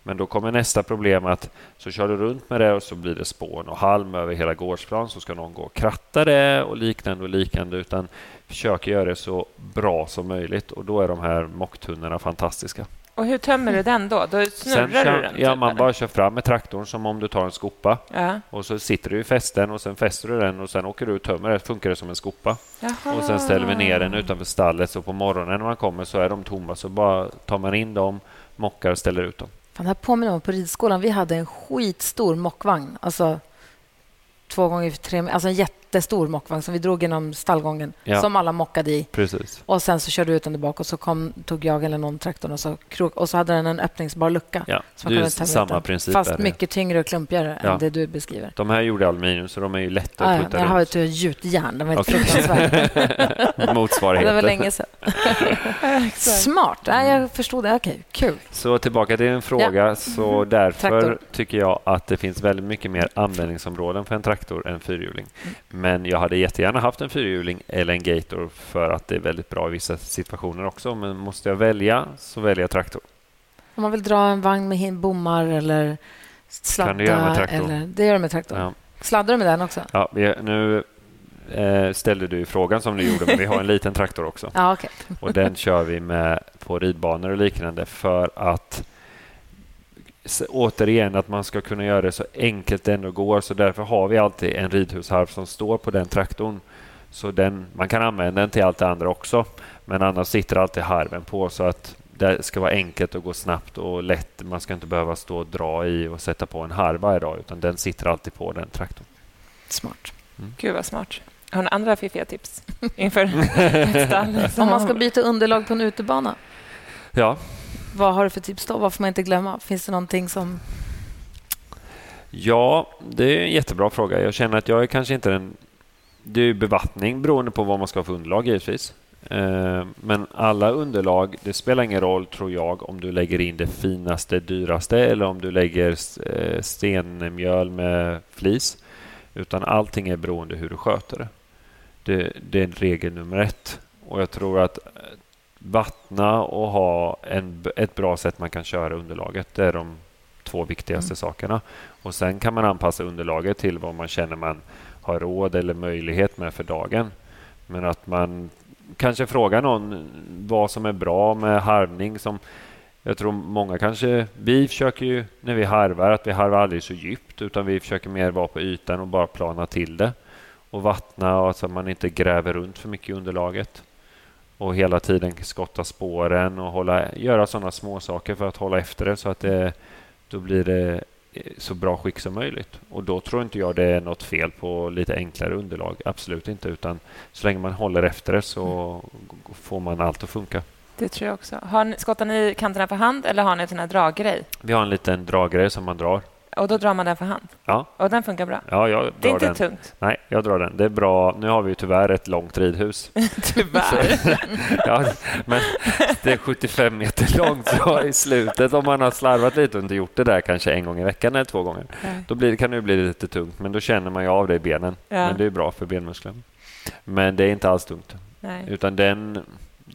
Men då kommer nästa problem att så kör du runt med det och så blir det spån och halm över hela gårdsplan så ska någon gå och kratta det och liknande och liknande utan försök göra det så bra som möjligt och då är de här mocktunnorna fantastiska. Och hur tömmer du den då? Då snurrar Sen du den? Ja, typ, man eller? bara kör fram med traktorn som om du tar en skopa. Ja. Och så sitter du i fästen och sen fäster du den och sen åker du och tömmer det. funkar det som en skopa. Jaha. Och sen ställer vi ner den utanför stallet så på morgonen när man kommer så är de tomma. Så bara tar man in dem, mockar och ställer ut dem. Fan, det här påminner om på ridskolan. Vi hade en skitstor mockvagn. Alltså två gånger tre Alltså en jättestor mockvagn som vi drog genom stallgången Ja. som alla mockade i. Precis. Och Sen så körde du ut den tillbaka och så kom, tog jag eller någon traktorn och så, krok, och så hade den en öppningsbar lucka. Ja, som det är samma princip. Fast är mycket tyngre och klumpigare Ja. än det du beskriver. De här gjorde aluminium så de är ju lätta Ah, att ja, putta jag har ett gjutjärn. Den var helt Okej. fruktansvärd. Det Motsvarigheten. var länge sedan. Smart. Nej, jag förstod det. Okej, kul. Så tillbaka till din fråga. Så Mm. därför Traktor. tycker jag att det finns väldigt mycket mer användningsområden för en traktor än fyrhjuling. Mm. Men jag hade jättegärna haft en fyrhjuling eller en gator för att det är väldigt bra i vissa situationer också. Men måste jag välja så väljer jag traktor. Om man vill dra en vagn med bommar eller sladda. Kan du göra med traktor? Eller, det gör du med traktor. Ja. Sladdar du med den också? Ja, nu eh, ställde du frågan som du gjorde, men vi har en liten traktor också. Ja, okej. Och den kör vi med på ridbanor och liknande för att återigen att man ska kunna göra det så enkelt det ändå går. Så därför har vi alltid en ridhusharv som står på den traktorn. Så den, man kan använda den till allt det andra också. Men annars sitter alltid harven på så att det ska vara enkelt och gå snabbt och lätt. Man ska inte behöva stå och dra i och sätta på en harv varje dag utan den sitter alltid på den traktorn. Smart. Gud, vad smart. Har ni andra fiffiga tips inför ett stall? Om man ska byta underlag på en utebana, Ja, vad har du för tips då? Vad får man inte glömma? Finns det någonting som... Ja, det är en jättebra fråga. Jag känner att jag är kanske inte den... Det är ju bevattning beroende på vad man ska ha för underlag givetvis. Eh, men alla underlag, det spelar ingen roll tror jag om du lägger in det finaste, dyraste eller om du lägger eh, stenmjöl med flis. Utan allting är beroende hur du sköter det. Det, det är regel nummer ett. Och jag tror att eh, vattna och ha en, ett bra sätt man kan köra underlaget. Det är de två viktigaste sakerna. Och Sen kan man anpassa underlaget till vad man känner man har råd eller möjlighet med för dagen. Men att man kanske frågar någon vad som är bra med harvning. Som jag tror många kanske... Vi försöker ju när vi harvar att vi harvar aldrig så djupt utan vi försöker mer vara på ytan och bara plana till det. Och vattna och så att man inte gräver runt för mycket i underlaget. Och hela tiden skotta spåren och hålla, göra sådana små saker för att hålla efter det så att det, då blir det så bra skick som möjligt. Och då tror inte jag det är något fel på lite enklare underlag. Absolut inte. Utan så länge man håller efter det så får man allt att funka. Det tror jag också. Har ni, skottar ni kanterna för hand eller har ni en sån här draggrej? Vi har en liten draggrej som man drar. Och då drar man den för hand? Ja, Och den funkar bra? ja jag drar Det är inte den. tungt? Nej, jag drar den. Det är bra. Nu har vi ju tyvärr ett långt ridhus. Tyvärr. Ja, men det är 75 meter långt så i slutet om man har slarvat lite och inte gjort det där kanske en gång i veckan eller två gånger. Då blir, kan det bli lite tungt, men då känner man ju av det i benen. Ja. Men det är bra för benmusklerna. Men det är inte alls tungt. Nej. Utan den,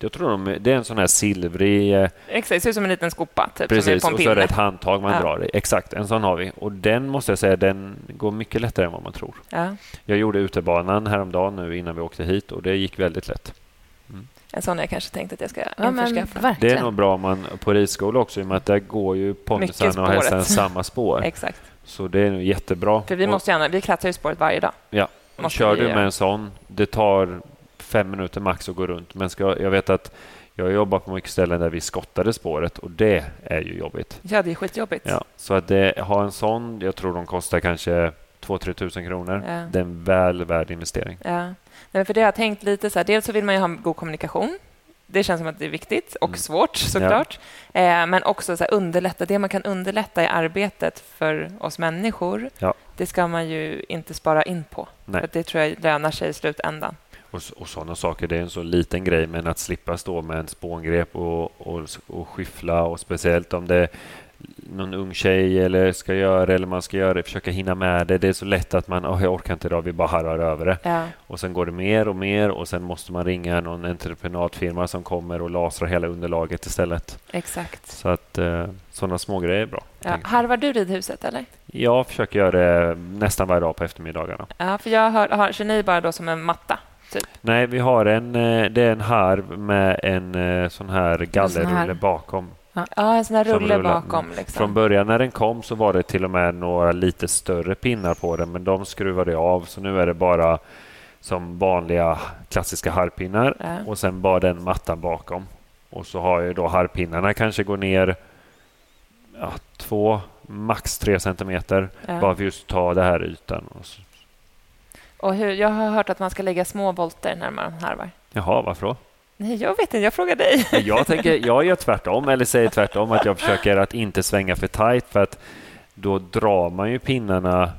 jag tror de, det är en sån här silvrig... eh, Exakt, det ser ut som en liten skopa typ, som är Precis, på en och så är det ett handtag man Ja. drar i. Exakt, en sån har vi. Och den måste jag säga, den går mycket lättare än vad man tror. Ja, Jag gjorde utebanan häromdagen nu innan vi åkte hit och det gick väldigt lätt. en sån jag kanske tänkt att jag ska Ja, införskaffa. Det är nog bra om man på ridskola också i och med att där går ju ponnysarna och hästarna samma spår. Exakt. Så det är nog jättebra. För vi, måste gärna, vi klättrar ju spåret varje dag. Ja, måste kör vi du med en sån, det tar fem minuter max att gå runt. Men ska, jag vet att jag har jobbat på mycket ställen där vi skottade spåret och det är ju jobbigt. Ja, det är skitjobbigt. Ja, så att det, ha en sån, jag tror de kostar kanske 2-3 tusen kronor. Ja. Det är en väl värd investering. Ja. Nej, för det har jag tänkt lite så här. Dels så vill man ju ha god kommunikation. Det känns som att det är viktigt och Mm. svårt såklart. Eh, men också så här, underlätta. Det man kan underlätta i arbetet för oss människor, Ja. det ska man ju inte spara in på. Nej. För det tror jag lönar sig i slutändan. Och, och sådana saker, det är en så liten grej, men att slippa stå med en spångrep och, och, och skyffla och speciellt om det någon ung tjej eller ska göra eller man ska göra det, försöka hinna med det. Det är så lätt att man, oh, jag orkar inte idag, vi bara harvar över det. Ja. Och sen går det mer och mer och sen måste man ringa någon entreprenadfirma som kommer och lasrar hela underlaget istället. Exakt. Så att eh, sådana små grejer är bra. Ja. Harvar du ridhuset, eller? Jag försöker göra det nästan varje dag på eftermiddagarna. Ja, för jag hör, har, kör ni bara då som en matta? Typ? Nej, vi har en, eh, det är en harv med en eh, sån här gallerrulle bakom. Ja, en sån här rulle rullar. bakom. Liksom. Från början när den kom så var det till och med några lite större pinnar på den, men de skruvade jag av. Så nu är det bara som vanliga klassiska harrpinnar Ja. och sen bara den mattan bakom. Och så har jag då harrpinnarna kanske går ner ja, två, max tre centimeter Ja. bara för just ta det här ytan. Och så, Och hur, jag har hört att man ska lägga små volter när man harvar. jaha, varför då? Nej, jag vet inte. Jag frågar dig. Jag, tänker, jag gör tvärtom, eller säger tvärtom, att jag försöker att inte svänga för tajt för att då drar man ju pinnarna,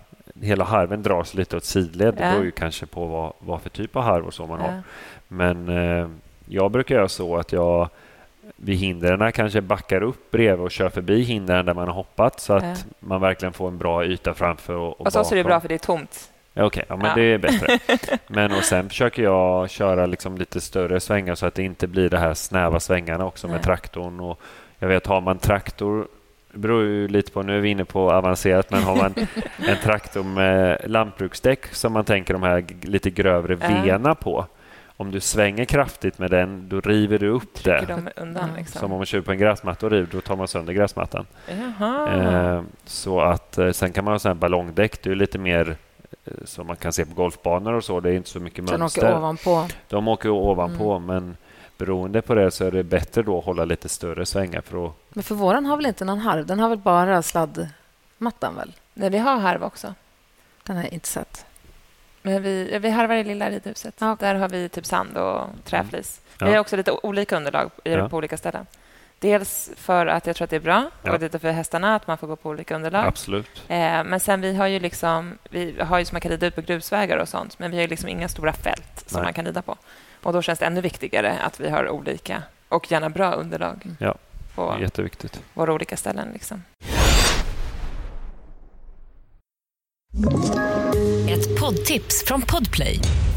hela harven dras lite åt sidled. Det Ja. beror ju kanske på vad, vad för typ av harv och så man har. Ja. Men eh, jag brukar göra så att jag vid hindren kanske backar upp bredvid och kör förbi hindren där man har hoppat så att Ja. man verkligen får en bra yta framför och, och Och så, så är det bakom. bra för det är tomt. Okej, ja, men Ja. det är bättre. Men och sen försöker jag köra liksom lite större svängar så att det inte blir de här snäva svängarna också med Nej. traktorn. Och jag vet, har man traktor, det beror ju lite på, nu är vi inne på avancerat, men har man en traktor med lantbruksdäck som man tänker de här lite grövre vena på. Om du svänger kraftigt med den, då river du upp Trycker det. de undan. Liksom. Som om man kör på en gräsmatta och river, då tar man sönder gräsmattan. Eh, så att eh, sen kan man ha sån här ballongdäck. Det är lite mer som man kan se på golfbanor och så. Det är inte så mycket Så den mönster. åker ovanpå. De åker ovanpå, men beroende på det så är det bättre då att hålla lite större svängar för att Men för våran har väl inte någon harv? Den har väl bara sladdmattan? väl? Nej, vi har harv också. Den har jag inte sett. Men vi, vi harvar i lilla ridhuset. Ja. Där har vi typ sand och träflis. Ja. Vi har också lite olika underlag i, Ja. på olika ställen. Dels för att jag tror att det är bra Ja. och lite för hästarna att man får gå på olika underlag. absolut. Eh, men sen vi har ju liksom, vi har ju som man kan rida ut på grusvägar och sånt, men vi har ju liksom inga stora fält som Nej. man kan rida på. Och då känns det ännu viktigare att vi har olika och gärna bra underlag Ja. på Jätteviktigt. våra olika ställen. Liksom. Ett poddtips från Podplay.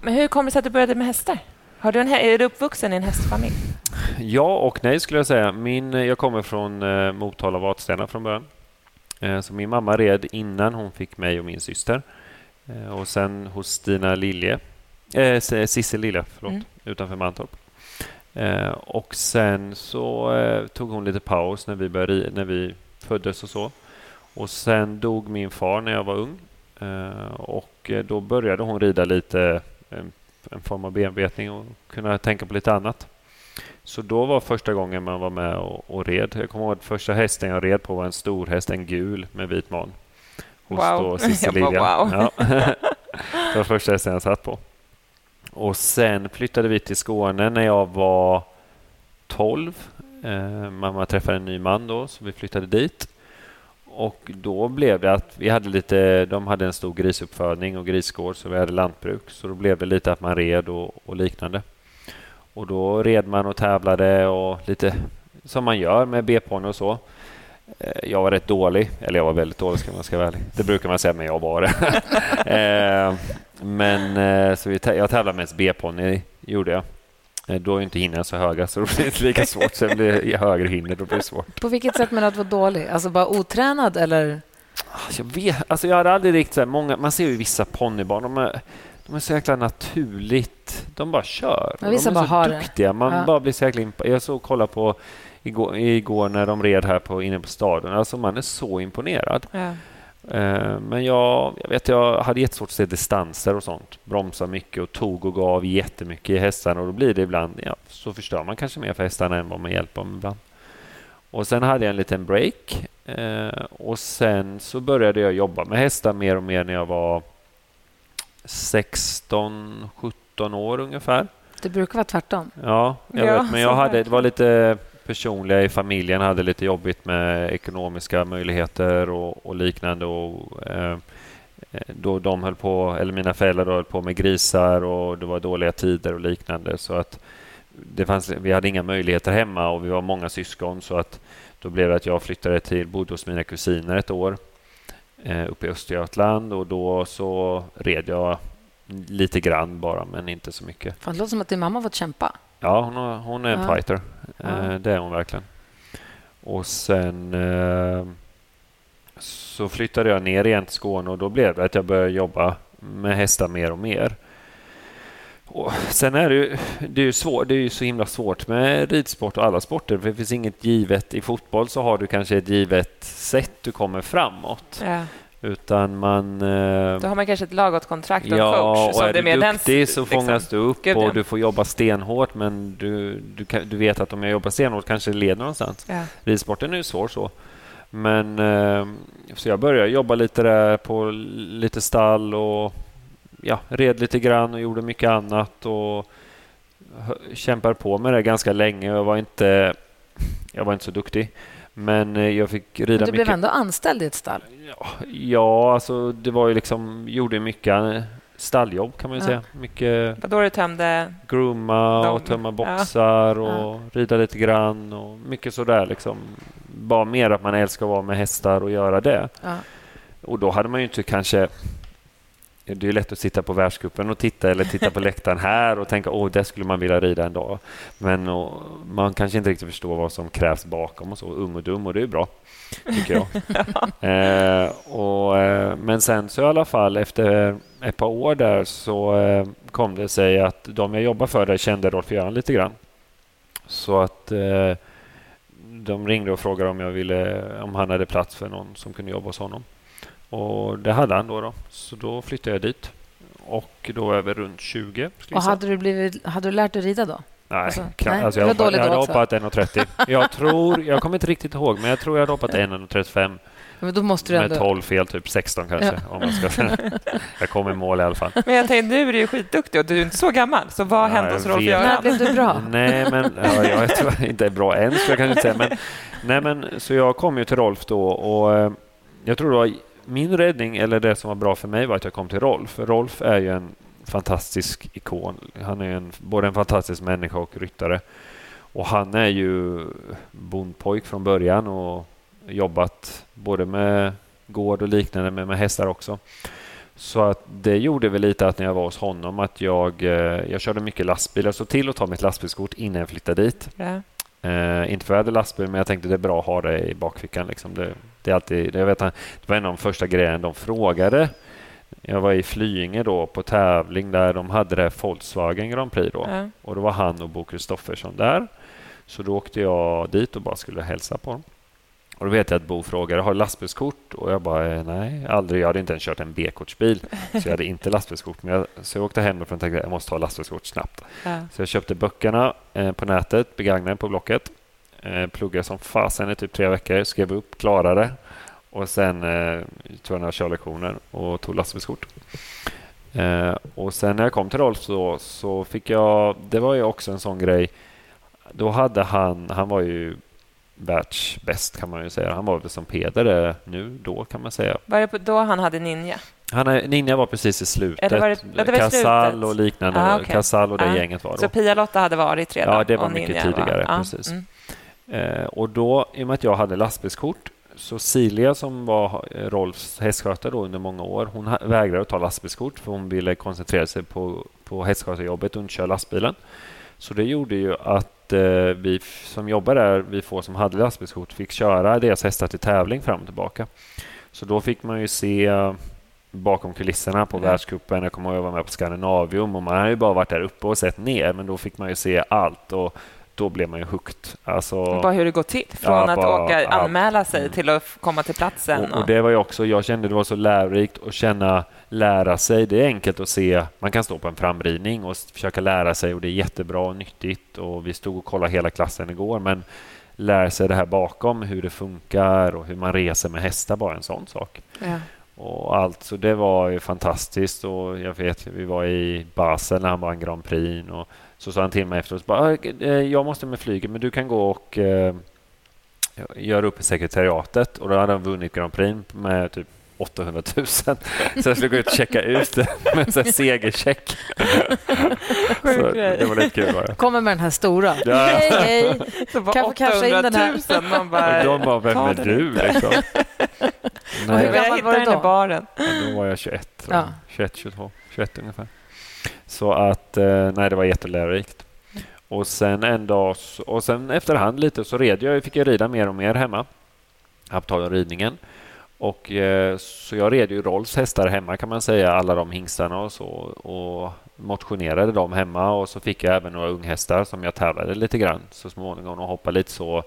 Men hur kommer det sig att du började med hästar? Har du en, är du uppvuxen i en hästfamilj? Ja och nej skulle jag säga. Min, jag kommer från eh, Motala Vadstena från början. Eh, så min mamma red innan hon fick mig och min syster. Eh, och sen hos Stina Lilje, eh, Sissel Lilje, förlåt, Mm. utanför Mantorp. Eh, och sen så eh, tog hon lite paus när vi, började, när vi föddes och så. Och sen dog min far när jag var ung. Eh, och eh, då började hon rida lite, en, en form av bearbetning och kunna tänka på lite annat. Så då var första gången man var med och, och red. Jag kommer ihåg att första hästen jag red på var en stor häst, en gul med vit man. Hos Wow. då Lilja. wow. Ja. det var första hästen jag satt på. Och sen flyttade vi till Skåne när jag var 12. Eh, mamma träffade en ny man då, så vi flyttade dit. Och då blev det att vi hade lite, de hade en stor grisuppfödning och grisgård, så vi hade lantbruk. Så då blev det lite att man red och, och liknande. Och då red man och tävlade och lite som man gör med B-ponny och så. Eh, jag var rätt dålig, eller jag var väldigt dålig ska man ska vara ärlig. Det brukar man säga, men jag var det. Eh, men eh, så jag tävlade mest B-ponny, gjorde jag. Då är inte hinnor så höga, så då blir det inte lika svårt. Sen blir det högre hinnor, då blir det svårt. På vilket sätt menar du att vara dålig? Alltså bara otränad eller? Jag vet, alltså jag hade aldrig riktigt så här, många, man ser ju vissa ponnybarn, de är, de är så jäkla naturligt, de bara kör. Ja, vissa de är bara så har duktiga, man Ja. bara blir så jäkla imp- Jag såg och kollade på igår, igår när de red här på, inne på staden, alltså man är så imponerad. Ja. Eh, Men jag, jag vet, jag hade jättesvårt att se distanser och sånt. Bromsa mycket och tog och gav jättemycket i hästarna och då blir det ibland, ja, så förstör man kanske mer för hästarna än vad man hjälper dem ibland. Och sen hade jag en liten break Eh, och sen så började jag jobba med hästar mer och mer när jag var 16, 17 år ungefär. Det brukar vara tvärtom. Ja, jag Ja, vet, men jag hade, det var lite personliga i familjen hade lite jobbigt med ekonomiska möjligheter och, och liknande. Och, eh, då de höll på, eller mina föräldrar då höll på med grisar och det var dåliga tider och liknande. Så att det fanns, vi hade inga möjligheter hemma och vi var många syskon så att då blev det att jag flyttade till, bodde hos mina kusiner ett år eh, uppe i Östergötland och då så red jag lite grann bara, men inte så mycket. Fan, det låter som att din mamma fått kämpa. Ja, hon, har, hon är en Ja. fighter. Eh, det är hon verkligen. Och sen eh, så flyttade jag ner igen till Skåne och då blev det att jag började jobba med hästar mer och mer. Och sen är det ju, det är ju svår, det är ju så himla svårt med ridsport och alla sporter. För det finns inget givet. I fotboll så har du kanske ett givet sätt du kommer framåt. Ja. Utan man... eh, Då har man kanske ett lagåtkontrakt och en Ja, coach. och som är du duktig så liksom. fångas du upp Gud, ja. och du får jobba stenhårt men du, du, kan, du vet att om jag jobbar stenhårt kanske det leder någonstans. Ja. Ridsporten är ju svår så. Men eh, så jag började jobba lite där på lite stall och ja, red lite grann och gjorde mycket annat och kämpade på med det ganska länge. Jag var inte, jag var inte så duktig. Men eh, jag fick rida Men du mycket. blev ändå anställd i ett stall. Ja, alltså det var ju liksom, gjorde mycket eh, stalljobb kan man ju Ja. säga. Mycket Vad då du tömde... grooma och tömma ja. boxar och rida lite grann och mycket sådär liksom. Bara mer att man älskar att vara med hästar och göra det. Ja. Och då hade man ju inte kanske det är lätt att sitta på världscupen och titta eller titta på läktaren här och tänka åh, där skulle man vilja rida en dag. Men och, man kanske inte riktigt förstår vad som krävs bakom och så. Ung och dum och det är bra, tycker jag. eh, och, eh, men sen så i alla fall efter ett par år där så eh, kom det sig att de jag jobbar för där kände Rolf-Göran lite grann. Så att eh, de ringde och frågade om jag ville, om han hade plats för någon som kunde jobba hos honom. Och det hade han då. då. Så då flyttade jag dit. Och då över runt 20. skulle jag Och hade du, blivit, hade du lärt dig rida då? Nej, Alltså, nej, alltså jag, var hoppa, jag hade hoppat 1,30. Jag tror, jag kommer inte riktigt ihåg, men jag tror jag hade hoppat 1,35 Men då måste du med ändå... 12 fel, typ 16 kanske. Ja. Om man ska, jag kom i mål i alla fall. Men jag tänkte, nu är du ju skitduktig och du är inte så gammal. Så vad Ja, hände jag hos Rolf vet. Göran? När blev du bra? Nej, men ja, jag tror inte är bra än, så jag kan inte säga. Men, nej, men, så jag kom ju till Rolf då och eh, jag tror det var min räddning, eller det som var bra för mig, var att jag kom till Rolf. Rolf är ju en fantastisk ikon. Han är en, både en fantastisk människa och ryttare. Och han är ju bondpojk från början och jobbat både med gård och liknande, men med hästar också. Så att det gjorde väl lite att när jag var hos honom att jag, eh, jag körde mycket lastbil. Jag såg till att ta mitt lastbilskort innan jag flyttade dit. Ja. Eh, inte för att jag hade lastbil, men jag tänkte det är bra att ha det i bakfickan. Liksom. Det, det, är alltid, jag vet, det var en av de första grejerna de frågade. Jag var i Flyinge då på tävling där de hade det här Volkswagen Grand Prix. Då. Ja. Och då var han och Bo Kristoffersson där. Så då åkte jag dit och bara skulle hälsa på dem. Och då vet jag att Bo frågade, har du lastbilskort? Och jag bara, eh, nej, aldrig. Jag hade inte ens kört en B-kortsbil, så jag hade inte lastbilskort. Men jag, så jag åkte hem och tänkte, jag måste ha lastbilskort snabbt. Ja. Så jag köpte böckerna eh, på nätet, begagnade på Blocket. Eh, pluggade som fasen i typ tre veckor, skrev upp, klarade. Och sen eh, tog jag några körlektioner och tog lastbilskort. Eh, och sen när jag kom till Rolf så, så fick jag, det var ju också en sån grej. Då hade han, han var ju världsbäst kan man ju säga. Han var väl som Peder nu då kan man säga. Var det då han hade Ninja? Han är, Ninja var precis i slutet. Eller var det- ja, det var Casall slutet. och liknande. Ah, okej. Casall och det Ah. gänget var då. Så Pia-Lotta hade varit redan? Ja, det var mycket Ninja tidigare. Var, ja. Precis. Mm. Eh, och då, i och med att jag hade lastbilskort, så Silja som var eh, Rolfs hästskötare då under många år, hon vägrade att ta lastbilskort för hon ville koncentrera sig på, på hästskötarjobbet och inte köra lastbilen. Så det gjorde ju att eh, vi som jobbade där, vi få som hade lastbilskort, fick köra deras hästar till tävling fram och tillbaka. Så då fick man ju se bakom kulisserna på Ja. världscupen. Jag kommer ihåg att jag var med på Scandinavium och man hade ju bara varit där uppe och sett ner, men då fick man ju se allt och då blev man ju hooked. Alltså, Bara hur det går till. Från Ja, att bara åka, anmäla sig till att komma till platsen. och, och det var ju också, jag kände det var så lärorikt att känna, lära sig. Det är enkelt att se, man kan stå på en framridning och försöka lära sig och det är jättebra och nyttigt och vi stod och kollade hela klassen igår men lär sig det här bakom, hur det funkar och hur man reser med hästar, bara en sån sak. Ja. Och allt, så det var ju fantastiskt och jag vet, vi var i Basel när han vann Grand Prix och så sa han till mig efteråt, bara, "Eh, jag måste med flyget men du kan gå och eh, göra upp i sekretariatet och då hade han vunnit Grand Prix med typ 800 000. Så jag skulle gå ut och checka ut det med en segercheck. Så det var lite kul bara. Kommer med den här stora. Ja. Hej, hej. Kan jag få casha in den här? 800 000. Man bara, de bara, vem är du liksom? Hur Nej, Jag gammal var du då? baren. Ja, då var jag 21, tror jag. Ja. 21, 22, 21 ungefär. Så att, eh, nej, det var jättelärorikt. Och sen en dag, och sen efterhand lite så red jag, fick jag rida mer och mer hemma. På ridningen. Och, eh, så jag red ju Rolfs hästar hemma kan man säga, alla de hingstarna och så. Och motionerade dem hemma och så fick jag även några unghästar som jag tävlade lite grann så småningom och hoppade lite så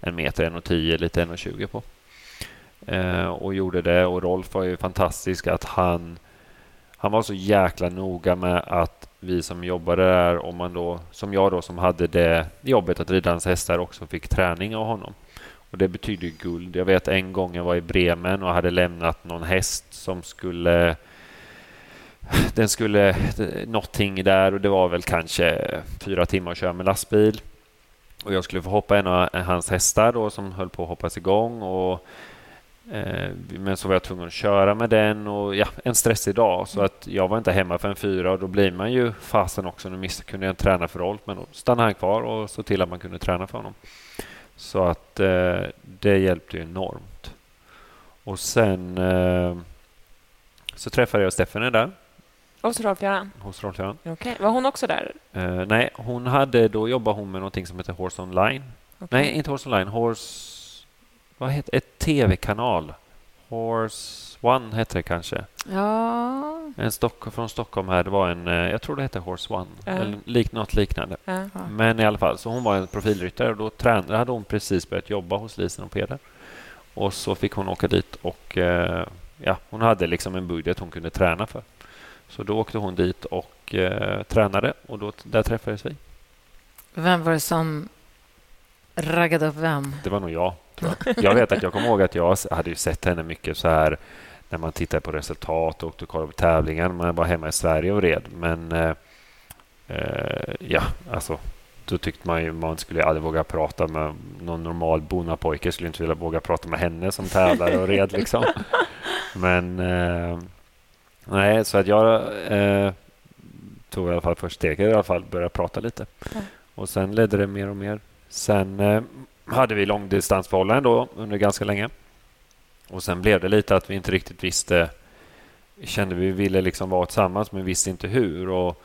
en meter, 1,10, lite 1,20 på. Eh, och gjorde det och Rolf var ju fantastisk att han han var så jäkla noga med att vi som jobbade där, om man då, som jag då som hade det jobbet att rida hans hästar också fick träning av honom. Och det betyder guld. Jag vet en gång jag var i Bremen och hade lämnat någon häst som skulle den skulle någonting där och det var väl kanske fyra timmar att köra med lastbil. Och jag skulle få hoppa en av hans hästar då som höll på att hoppas igång. Och Eh, Men så var jag tvungen att köra med den och ja, en stressig dag. Så att jag var inte hemma förrän fyra och då blir man ju fasen också. Nu kunde jag inte träna för Rolf men då stannade han kvar och såg till att man kunde träna för honom. Så att eh, det hjälpte ju enormt. Och sen eh, så träffade jag Stephanie där så Rolf-Göran. hos Rolf-Göran. Okej. Var hon också där? Eh, nej, hon hade, då jobbade hon med någonting som heter Horse Online. Okej. Nej, inte Horse Online. Horse... Vad heter Ett tv-kanal. Horse One hette det kanske. Ja. En Stock, från Stockholm här. Det var en... eh, Jag tror det hette Horse One. Ja. Eller lik, något liknande. Ja. Men i alla fall, så hon var en profilryttare och då tränade, hade hon precis börjat jobba hos Lisen och Peder. Och så fick hon åka dit och eh, ja, hon hade liksom en budget hon kunde träna för. Så då åkte hon dit och eh, tränade och då, där träffades vi. Vem var det som raggade upp vem? Det var nog jag. Tror jag. jag vet att jag kommer ihåg att jag hade ju sett henne mycket så här när man tittar på resultat och åkte och kollade på tävlingar. Man var hemma i Sverige och red. Men eh, eh, ja, alltså då tyckte man ju man skulle aldrig våga prata med någon normal bonnapojke. Skulle inte vilja våga prata med henne som tävlare och red liksom. Men eh, nej, så att jag eh, tog i alla fall först steget i alla fall börja prata lite. Och sen ledde det mer och mer. Sen eh, hade vi långdistansförhållanden då under ganska länge. Och sen blev det lite att vi inte riktigt visste. Kände vi ville liksom vara tillsammans men visste inte hur. Och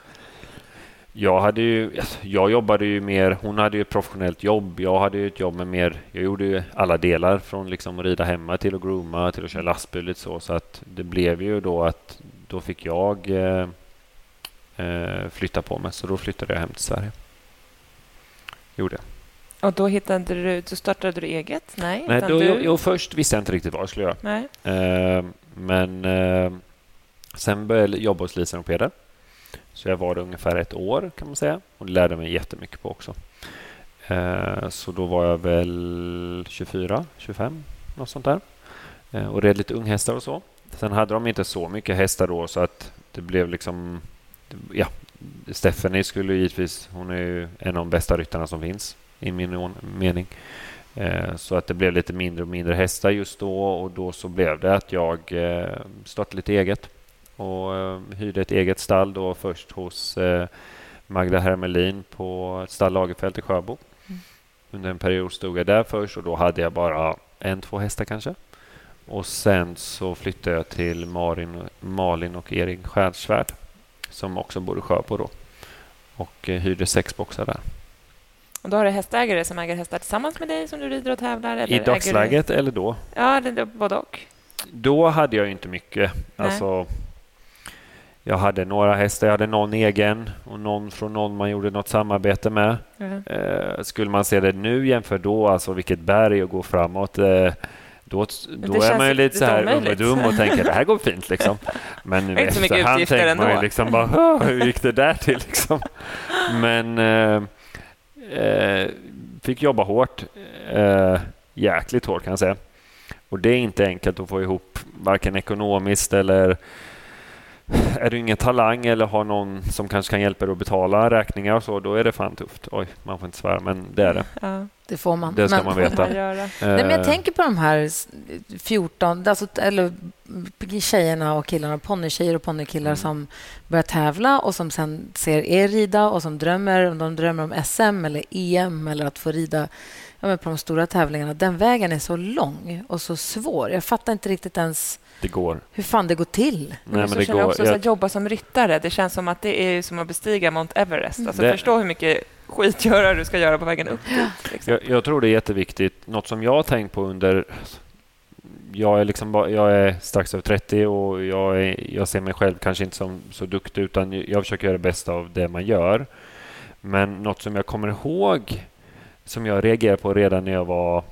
jag hade ju, alltså, jag jobbade ju mer, hon hade ju ett professionellt jobb. Jag hade ju ett jobb med mer, jag gjorde ju alla delar från liksom att rida hemma till att grooma till att köra lastbil lite så. Så att det blev ju då att då fick jag eh, eh, flytta på mig. Så då flyttade jag hem till Sverige. Gjorde jag. Och då hittade du, då startade du eget? Nej, Nej, då, du... jo, först visste jag inte riktigt vad jag skulle göra. Nej. Eh, men eh, sen började jag jobba hos Lisen och Peder. Så jag var där ungefär ett år kan man säga och lärde mig jättemycket på också. Eh, så då var jag väl 24, 25, något sånt där. Eh, och red lite unghästar och så. Sen hade de inte så mycket hästar då så att det blev liksom... Ja, Stephanie skulle givetvis... Hon är ju en av de bästa ryttarna som finns i min mening. Eh, Så att det blev lite mindre och mindre hästar just då och då så blev det att jag eh, startade lite eget och eh, hyrde ett eget stall då först hos Magda Hermelin på ett stall Lagerfält i Sjöbo. Under en period stod jag där först och då hade jag bara en, två hästar kanske. Och sen så flyttade jag till Malin, Malin och Erik Stjärnsvärd som också bor i Sjöbo då och hyrde sex boxar där. Och då har du hästägare som äger hästar tillsammans med dig som du rider och tävlar? Eller I dagsläget eller då? Du... Ja, det, både och. Då hade jag inte mycket. Nej. Alltså, jag hade några hästar, jag hade någon egen och någon från någon man gjorde något samarbete med. Ja. Eh, skulle man se det nu jämför då, alltså vilket berg att gå framåt. Eh, då då är man ju lite så här ung och dum och tänker det här går fint. Liksom. Men nu efterhand tänker man ju liksom bara, "Åh, hur gick det där till? Liksom. Men eh, eh, fick jobba hårt. Eh, jäkligt hårt kan jag säga. Och det är inte enkelt att få ihop, varken ekonomiskt eller är du ingen talang eller har någon som kanske kan hjälpa dig att betala räkningar och så, då är det fan tufft. Oj, man får inte svära, men det är det. Ja. Det får man. Det ska men, man veta. Man göra. Nej, men jag Eh, tänker på de här 14, alltså, eller tjejerna och killarna, ponnystjejer och ponnykillar Mm. som börjar tävla och som sen ser er rida och som drömmer, om de drömmer om SM eller EM eller att få rida ja, på de stora tävlingarna. Den vägen är så lång och så svår. Jag fattar inte riktigt ens Det går. hur fan det går till. Nej, men så det känner går. också så Jag- jobba som ryttare, det känns som att det är som att bestiga Mount Everest. Alltså, Det- Förstå hur mycket skitgörare du ska göra på vägen upp dit. Liksom. Jag, jag tror det är jätteviktigt. Något som jag har tänkt på under... Jag är, liksom bara, jag är strax över 30 och jag, är, jag ser mig själv kanske inte som så duktig utan jag försöker göra det bästa av det man gör. Men något som jag kommer ihåg som jag reagerade på redan när jag var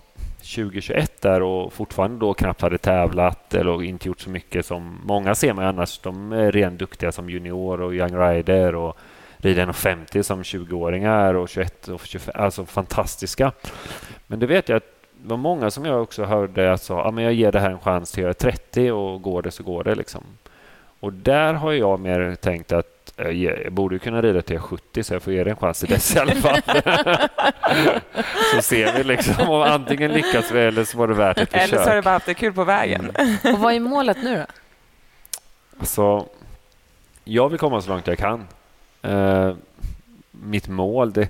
2021 där och fortfarande då knappt hade tävlat eller inte gjort så mycket som många ser mig annars. De är redan duktiga som junior och young rider och rider 1,50 som 20-åringar och 21 och 25. Alltså fantastiska. Men det vet jag att det var många som jag också hörde att sa, ah, men jag ger det här en chans till jag är 30 och går det så går det. Liksom. Och där har jag mer tänkt att eh, jag borde kunna rida till jag är 70 så jag får ge det en chans till dess i alla fall. så ser vi liksom om antingen lyckas vi eller så var det värt ett Eller så har du försök. bara haft det kul på vägen. Och vad är målet nu då? Alltså, jag vill komma så långt jag kan. Eh, mitt mål, det,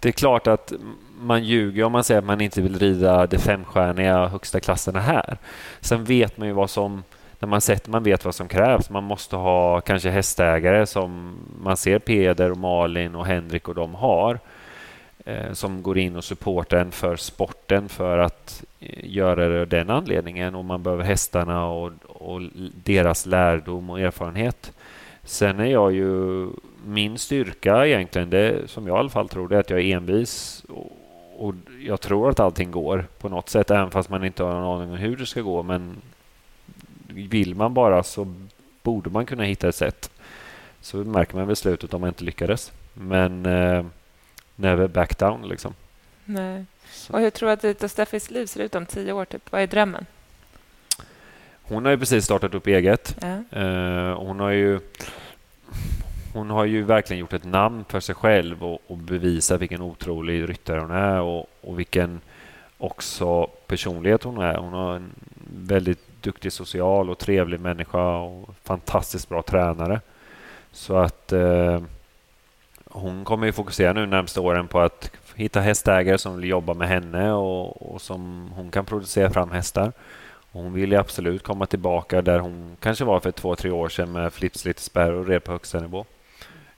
det är klart att man ljuger om man säger att man inte vill rida de femstjärniga högsta klasserna här. Sen vet man ju vad som, när man sett, man vet vad som krävs. Man måste ha kanske hästägare som man ser Peder och Malin och Henrik och de har. Eh, som går in och supportar en för sporten för att eh, göra det av den anledningen och man behöver hästarna och, och deras lärdom och erfarenhet. Sen är jag ju... Min styrka egentligen, det som jag i alla fall tror, det är att jag är envis. Och, och jag tror att allting går på något sätt, även fast man inte har någon aning om hur det ska gå. Men vill man bara så borde man kunna hitta ett sätt. Så märker man väl slutet om man inte lyckades. Men eh, never back down liksom. Nej. Och hur tror du att ditt och Steffis liv ser ut om tio år? Typ? Vad är drömmen? Hon har ju precis startat upp eget. Ja. Eh, hon har ju hon har ju verkligen gjort ett namn för sig själv och, och bevisat vilken otrolig ryttare hon är och, och vilken också personlighet hon är. Hon har en väldigt duktig social och trevlig människa och fantastiskt bra tränare. Så att eh, hon kommer ju fokusera nu närmsta åren på att hitta hästägare som vill jobba med henne och, och som hon kan producera fram hästar. Och hon vill ju absolut komma tillbaka där hon kanske var för två, tre år sedan med flips, lite spärr och red på högsta nivå.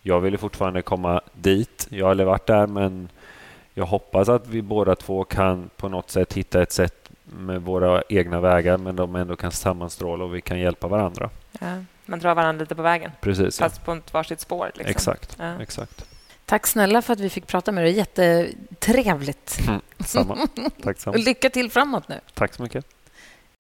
Jag vill fortfarande komma dit. Jag har aldrig varit där, men jag hoppas att vi båda två kan på något sätt hitta ett sätt med våra egna vägar, men de ändå kan sammanstråla och vi kan hjälpa varandra. Ja. Man drar varandra lite på vägen, Precis, ja. fast på ett varsitt spår. Liksom. Exakt. Ja. exakt. Tack snälla för att vi fick prata med dig. Jättetrevligt. Mm, samma. Tack samma. Och lycka till framåt nu. Tack så mycket.